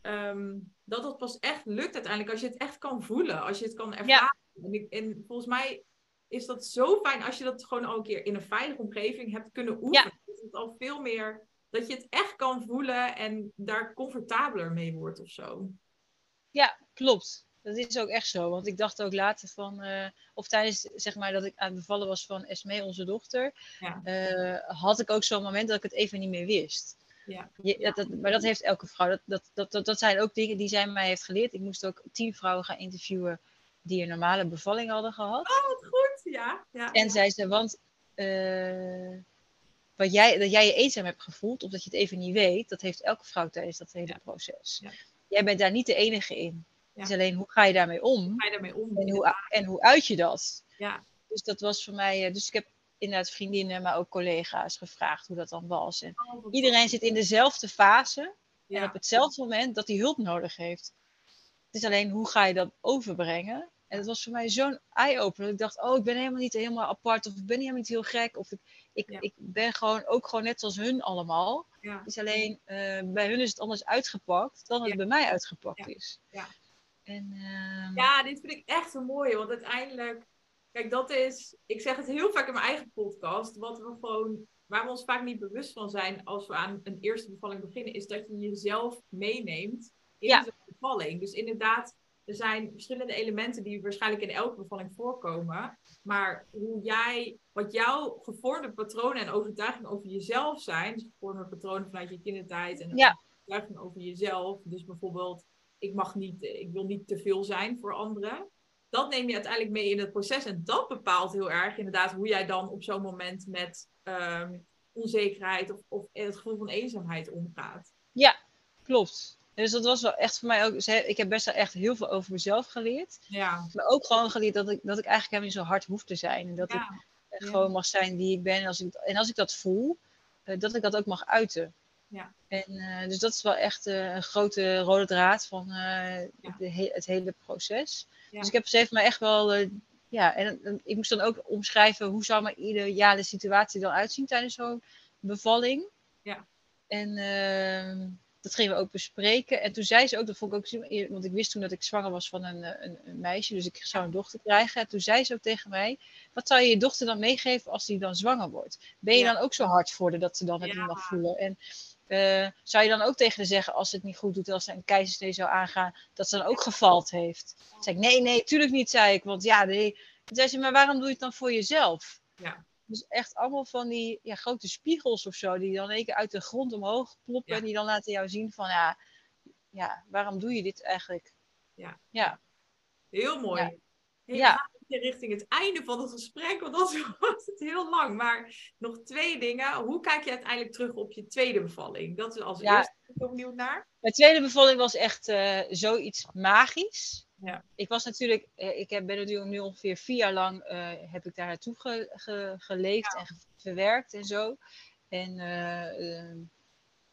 ehm, dat dat pas echt lukt uiteindelijk als je het echt kan voelen, als je het kan ervaren. En, ik, en volgens mij is dat zo fijn als je dat gewoon al een keer in een veilige omgeving hebt kunnen oefenen. Dat het al veel meer, dat je het echt kan voelen en daar comfortabeler mee wordt of zo. Ja, klopt. Dat is ook echt zo. Want ik dacht ook later van, eh, of tijdens zeg maar dat ik aan het bevallen was van Esme, onze dochter, Ja. eh, had ik ook zo'n moment dat ik het even niet meer wist. Ja. Je, dat, dat- maar dat heeft elke vrouw. Dat, dat, dat, dat, dat zijn ook dingen die zij mij heeft geleerd. Ik moest ook tien vrouwen gaan interviewen die een normale bevalling hadden gehad. Oh, wat goed. Ja. ja. En zei ze, want eh, wat jij, dat jij je eenzaam hebt gevoeld, of dat je het even niet weet, dat heeft elke vrouw tijdens dat hele Ja. proces. Ja. Jij bent daar niet de enige in. Ja. Het is alleen, hoe ga je daarmee om? Ga je daarmee om? En hoe, en hoe uit je dat? Ja. Dus dat was voor mij. eh, Dus ik heb inderdaad vriendinnen, maar ook collega's gevraagd hoe dat dan was. En Oh, iedereen zit in dezelfde fase en op hetzelfde moment dat hij hulp nodig heeft. Het is alleen hoe ga je dat overbrengen? En het was voor mij zo'n eye-opener. Ik dacht, oh, ik ben helemaal niet helemaal apart. Of ik ben helemaal niet heel gek. Of ik, ik, Ja. ik ben gewoon ook gewoon net zoals hun allemaal. Ja. Is alleen, eh, bij hun is het anders uitgepakt dan het bij mij uitgepakt is. Ja. En, ehm, Ja, dit vind ik echt een mooie. Want uiteindelijk, kijk, dat is, ik zeg het heel vaak in mijn eigen podcast, wat we gewoon, waar we ons vaak niet bewust van zijn als we aan een eerste bevalling beginnen, is dat je jezelf meeneemt in de bevalling. Dus inderdaad, er zijn verschillende elementen die waarschijnlijk in elke bevalling voorkomen. Maar hoe jij, wat jouw gevormde patronen en overtuigingen over jezelf zijn, dus gevormde patronen vanuit je kindertijd en Ja. overtuigingen over jezelf. Dus bijvoorbeeld, ik mag niet, ik wil niet te veel zijn voor anderen. Dat neem je uiteindelijk mee in het proces. En dat bepaalt heel erg inderdaad hoe jij dan op zo'n moment met ehm, onzekerheid of, of het gevoel van eenzaamheid omgaat. Klopt. Dus dat was wel echt voor mij ook. Ik heb best wel echt heel veel over mezelf geleerd. Ja, Maar ook gewoon geleerd dat ik, dat ik eigenlijk helemaal niet zo hard hoef te zijn. En dat ik eh, Ja. gewoon mag zijn die ik ben. En als ik, en als ik dat voel, eh, dat ik dat ook mag uiten. Ja. En, eh, dus dat is wel echt een grote rode draad van Ja. de he- het hele proces. Ja. Dus ik heb ze heeft me echt wel. ja, en ik moest dan ook omschrijven hoe zou mijn ideale situatie dan uitzien tijdens zo'n bevalling. Ja. En ehm, dat gingen we ook bespreken. En toen zei ze ook, dat vond ik ook, want ik wist toen dat ik zwanger was van een, eh, een, een meisje, dus ik zou een dochter krijgen. En toen zei ze ook tegen mij, wat zou je je dochter dan meegeven als die dan zwanger wordt? Ben je Ja. dan ook zo hard voor dat ze dan het Ja. niet mag voelen? En eh, zou je dan ook tegen haar zeggen, als ze het niet goed doet, als ze een keizersnee zou aangaan, dat ze dan ook gevald heeft? Toen zei ik, nee, nee, tuurlijk niet, zei ik. Want ja, nee. Toen zei ze, maar waarom doe je het dan voor jezelf? Ja. Dus echt allemaal van die ja, grote spiegels of zo, die dan één keer uit de grond omhoog ploppen. Ja. En die dan laten jou zien van, ja, ja, waarom doe je dit eigenlijk? Ja. Ja, Heel mooi. Ja. Hey, richting het einde van het gesprek, want dat <laughs> was het heel lang. Maar nog twee dingen. Hoe kijk je uiteindelijk terug op je tweede bevalling? Dat is als Ja. eerste ben ik heel benieuwd naar. Mijn tweede bevalling was echt eh, zoiets magisch. Ja. Ik was natuurlijk, eh, ik heb, ben natuurlijk nu ongeveer vier jaar lang eh, heb ik daar naartoe ge- ge- geleefd en verwerkt en zo. En eh, eh,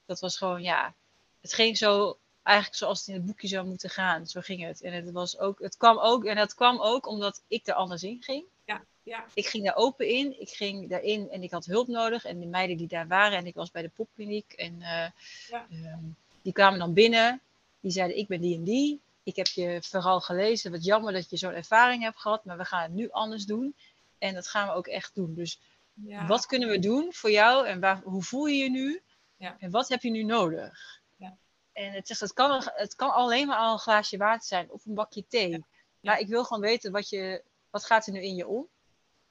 dat was gewoon, ja, het ging zo eigenlijk zoals het in het boekje zou moeten gaan. Zo ging het. En het was ook, het kwam ook, en dat kwam ook omdat ik er anders in ging. Ja, Ik ging daar open in. Ik ging daarin en ik had hulp nodig. En de meiden die daar waren, en ik was bij de popkliniek. En eh, Ja. ehm, die kwamen dan binnen. Die zeiden, ik ben die en die. Ik heb je verhaal gelezen. Wat jammer dat je zo'n ervaring hebt gehad. Maar we gaan het nu anders doen. En dat gaan we ook echt doen. Dus ja. wat kunnen we doen voor jou? En waar, hoe voel je je nu? Ja. En wat heb je nu nodig? Ja. En het, zegt, het, kan, het kan alleen maar al een glaasje water zijn. Of een bakje thee. Maar ik wil gewoon weten, wat, je, wat gaat er nu in je om?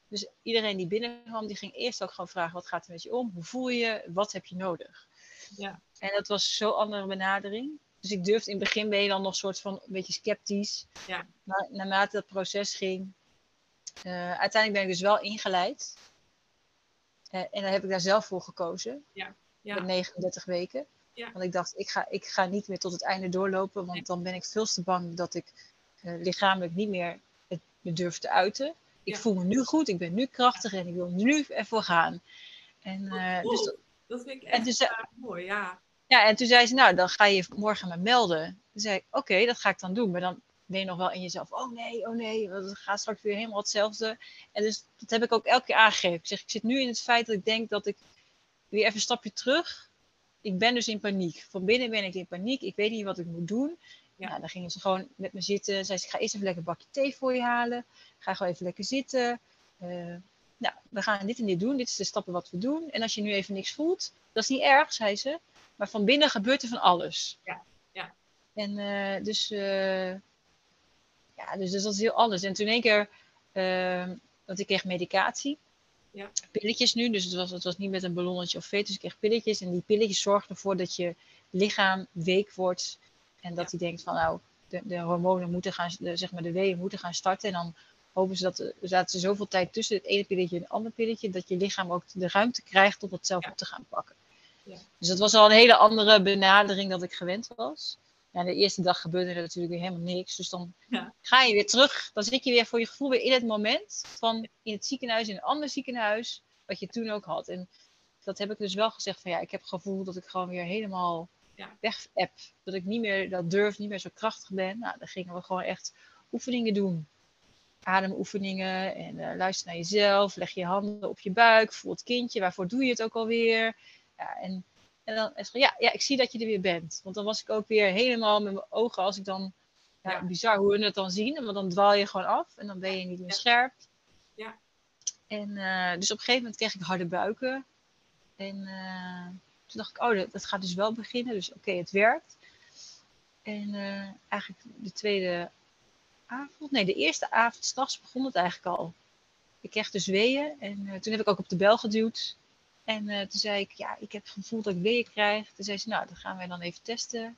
Dus iedereen die binnenkwam, die ging eerst ook gewoon vragen: wat gaat er met je om? Hoe voel je je? Wat heb je nodig? Ja. En dat was zo'n andere benadering. Dus ik durfde in het begin ben je dan nog soort van een beetje sceptisch. Ja. Maar naarmate het proces ging, eh, uiteindelijk ben ik dus wel ingeleid. Eh, en daar heb ik daar zelf voor gekozen. Ja. Met 39 weken. Ja. Want ik dacht, ik ga, ik ga niet meer tot het einde doorlopen. Want dan ben ik veel te bang dat ik eh, lichamelijk niet meer het me durf te uiten. Ik Ja. voel me nu goed, ik ben nu krachtig en ik wil nu ervoor gaan. En, dus, dat- dat vind ik en echt dus, eh, eh, mooi, ja. Ja, en toen zei ze, nou, dan ga je morgen me melden. Toen zei ik, oké, dat ga ik dan doen. Maar dan ben je nog wel in jezelf, oh nee, oh nee, want het gaat straks weer helemaal hetzelfde. En dus dat heb ik ook elke keer aangegeven. Ik zeg, ik zit nu in het feit dat ik denk dat ik weer even een stapje terug. Ik ben dus in paniek. Van binnen ben ik in paniek. Ik weet niet wat ik moet doen. Ja. Ja. dan gingen ze gewoon met me zitten. Zei ze, ik ga eerst even lekker een bakje thee voor je halen. Ga gewoon even lekker zitten. Eh, nou, we gaan dit en dit doen. Dit is de stappen wat we doen. En als je nu even niks voelt, dat is niet erg, zei ze. Maar van binnen gebeurt er van alles. Ja, ja. En eh, dus, eh, ja, dus, dus dat is heel anders. En toen één keer, uh, want ik kreeg medicatie. Ja. Pilletjes nu, dus het was, het was niet met een ballonnetje of fetus. Ik kreeg pilletjes en die pilletjes zorgen ervoor dat je lichaam week wordt. En dat Ja. hij denkt van nou, de, de hormonen moeten gaan, de, zeg maar de weeën moeten gaan starten. En dan hopen ze dat, er zaten ze zoveel tijd tussen het ene pilletje en het andere pilletje, dat je lichaam ook de ruimte krijgt om het zelf Ja. op te gaan pakken. Ja. Dus dat was al een hele andere benadering dan ik gewend was. Ja, de eerste dag gebeurde er natuurlijk weer helemaal niks. Dus dan Ja. ga je weer terug. Dan zit je weer voor je gevoel weer in het moment van in het ziekenhuis, in een ander ziekenhuis, wat je toen ook had. En dat heb ik dus wel gezegd van ja, ik heb het gevoel dat ik gewoon weer helemaal Ja. weg heb. Dat ik niet meer dat durf, niet meer zo krachtig ben. Nou, dan gingen we gewoon echt oefeningen doen. Ademoefeningen en eh, luister naar jezelf. Leg je handen op je buik. Voel het kindje. Waarvoor doe je het ook alweer? Ja, en, en dan is gewoon, ja, ja, ik zie dat je er weer bent. Want dan was ik ook weer helemaal met mijn ogen. Als ik dan, ja, Ja. bizar hoe we het dan zien. Want dan dwaal je gewoon af. En dan ben je niet meer scherp. Ja. En eh, dus op een gegeven moment kreeg ik harde buiken. En eh, toen dacht ik, oh, dat, dat gaat dus wel beginnen. Dus oké, het werkt. En eh, eigenlijk de tweede avond, nee, de eerste avond, s'nachts begon het eigenlijk al. Ik kreeg dus weeën en toen heb ik ook op de bel geduwd. En eh, toen zei ik, ja, ik heb het gevoel dat ik weeën krijg. Toen zei ze, nou, dat gaan wij dan even testen.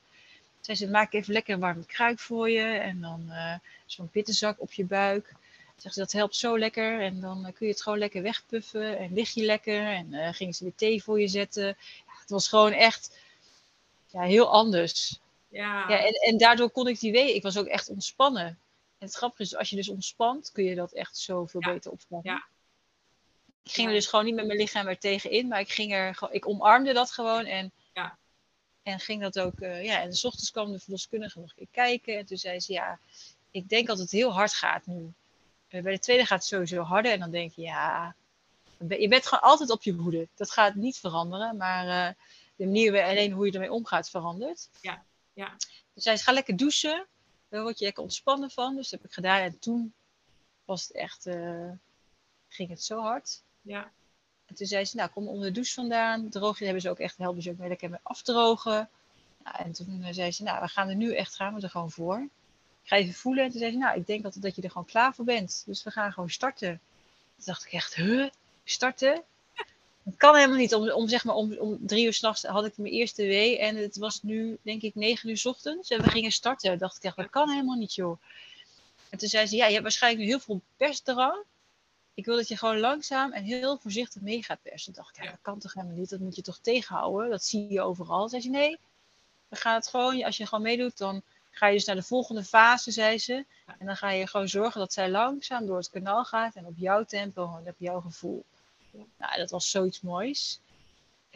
Toen zei ze, maak even lekker een warme kruik voor je. En dan eh, zo'n pittenzak op je buik. Zegt ze, dat helpt zo lekker. En dan eh, kun je het gewoon lekker wegpuffen. En lig je lekker. En gingen ze weer thee voor je zetten. Ja, het was gewoon echt ja, heel anders. Ja, Ja, en, en daardoor kon ik die weeën. Ik was ook echt ontspannen. En het grappige is, als je dus ontspant, kun je dat echt zoveel Ja, beter opvangen. ja. Ik ging er dus gewoon niet met mijn lichaam er tegenin, maar ik ging er ik omarmde dat gewoon en, Ja. en ging dat ook, eh, ja. En s ochtends kwam de verloskundige nog een keer kijken en toen zei ze, ja, ik denk dat het heel hard gaat nu. Eh, bij de tweede gaat het sowieso harder en dan denk je, ja, je bent gewoon altijd op je hoede. Dat gaat niet veranderen, maar eh, de manier alleen hoe je ermee omgaat verandert. Ja, ja. Dus zei ze, ga lekker douchen, daar word je lekker ontspannen van. Dus dat heb ik gedaan en toen was het echt, ging het zo hard. Ja. En toen zei ze, nou kom onder de douche vandaan. Droog je, hebben ze ook echt, helpen ze ook mee lekker mee afdrogen. Nou, en toen eh, zei ze, nou we gaan er nu echt, gaan we er gewoon voor. Ik ga even voelen. En toen zei ze, nou ik denk dat, dat je er gewoon klaar voor bent. Dus we gaan gewoon starten. Toen dacht ik echt, huh? starten. Het kan helemaal niet. Om, om, zeg maar, om, om drie uur s'nachts had ik mijn eerste wee. En het was nu, denk ik, negen uur s ochtends. En we gingen starten. dacht ik echt, dat kan helemaal niet, joh. En toen zei ze, ja, je hebt waarschijnlijk nu heel veel persdrang. Ik wil dat je gewoon langzaam en heel voorzichtig mee gaat persen. Toen dacht ik, ja, dat kan toch helemaal niet. Dat moet je toch tegenhouden. Dat zie je overal. Zei ze, nee, we gaan het gewoon, als je gewoon meedoet, dan ga je dus naar de volgende fase, zei ze. En dan ga je gewoon zorgen dat zij langzaam door het kanaal gaat en op jouw tempo en op jouw gevoel. Nou, dat was zoiets moois.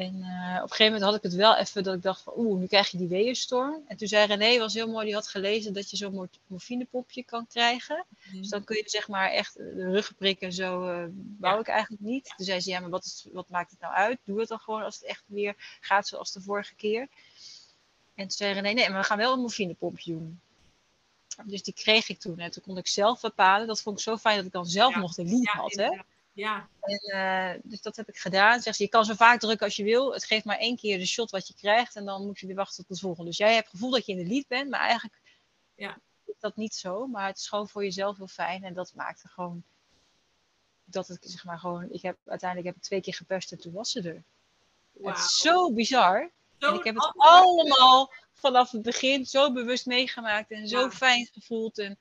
En uh, op een gegeven moment had ik het wel even dat ik dacht van oeh, nu krijg je die weeënstorm. En toen zei René, was heel mooi, die had gelezen dat je zo'n morfinepopje kan krijgen. Mhm. Dus dan kun je zeg maar echt de ruggen prikken, zo uh, wou ik eigenlijk niet. Toen zei ze, ja, maar wat, is, wat maakt het nou uit? Doe het dan gewoon als het echt weer gaat zoals de vorige keer. En toen zei René, nee, maar we gaan wel een morfinepompje doen. Dus die kreeg ik toen. En toen kon ik zelf bepalen. Dat vond ik zo fijn dat ik dan zelf nog de lead had. Hè? Ja. En, uh, dus dat heb ik gedaan. Zeg ze, je kan zo vaak drukken als je wil. Het geeft maar één keer de shot wat je krijgt. En dan moet je weer wachten tot de volgende. Dus jij hebt het gevoel dat je in de lead bent. Maar eigenlijk ja. is dat niet zo. Maar het is gewoon voor jezelf heel fijn. En dat maakte gewoon... Dat het, zeg maar, gewoon... Ik heb, uiteindelijk heb ik twee keer gepest en toen was ze er. Het is zo bizar. en ik heb het allemaal vanaf het begin zo bewust meegemaakt. En zo fijn gevoeld. En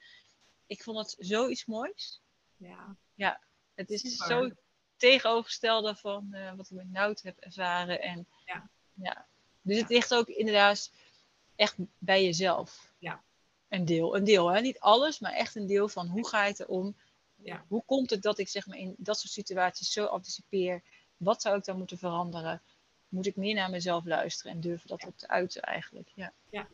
ik vond het zoiets moois. Ja. Ja. Het is Super. zo tegenovergestelde van uh, wat ik met Nout heb ervaren. En, ja. ja. Dus het ligt ook inderdaad echt bij jezelf. Ja. Een deel. Een deel, hè? niet alles, maar echt een deel van hoe ga je het om? Ja. Hoe komt het dat ik zeg maar, in dat soort situaties zo anticipeer? Wat zou ik dan moeten veranderen? Moet ik meer naar mezelf luisteren en durven dat ook te uiten eigenlijk? Ja. ja.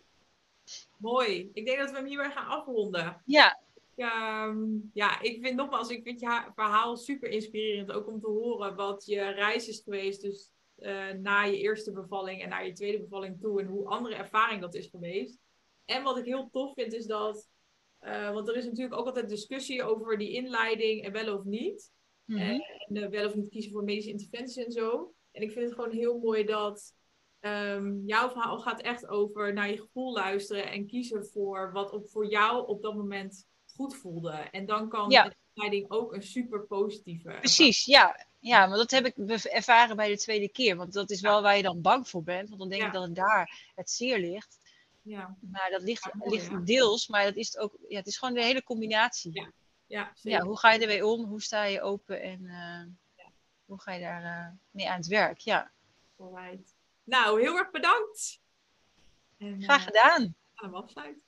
Mooi. Ik denk dat we hem hierbij gaan afronden. Ja, ja, ehm, ja, ik vind nogmaals, ik vind je verhaal super inspirerend. Ook om te horen wat je reis is geweest. Dus uh, na je eerste bevalling en naar je tweede bevalling toe. En hoe andere ervaring dat is geweest. En wat ik heel tof vind is dat. Uh, want er is natuurlijk ook altijd discussie over die inleiding en wel of niet. Mhm. En uh, wel of niet kiezen voor medische interventie en zo. En ik vind het gewoon heel mooi dat um, jouw verhaal gaat echt over naar je gevoel luisteren en kiezen voor wat op, voor jou op dat moment goed voelde. En dan kan Ja. de leiding ook een super positieve. Precies, ja. Ja, maar dat heb ik ervaren bij de tweede keer. Want dat is wel waar je dan bang voor bent. Want dan denk ik dat het daar het zeer ligt. Ja, Maar dat ligt, Ja, ligt ja. deels, maar dat is ook. Ja, het is gewoon de hele combinatie. Ja, ja, zeker. Ja, hoe ga je ermee om? Hoe sta je open? En eh, hoe ga je daar eh, mee aan het werk? Ja, Alright. Nou, heel erg bedankt. En, graag eh, gedaan. afsluiten.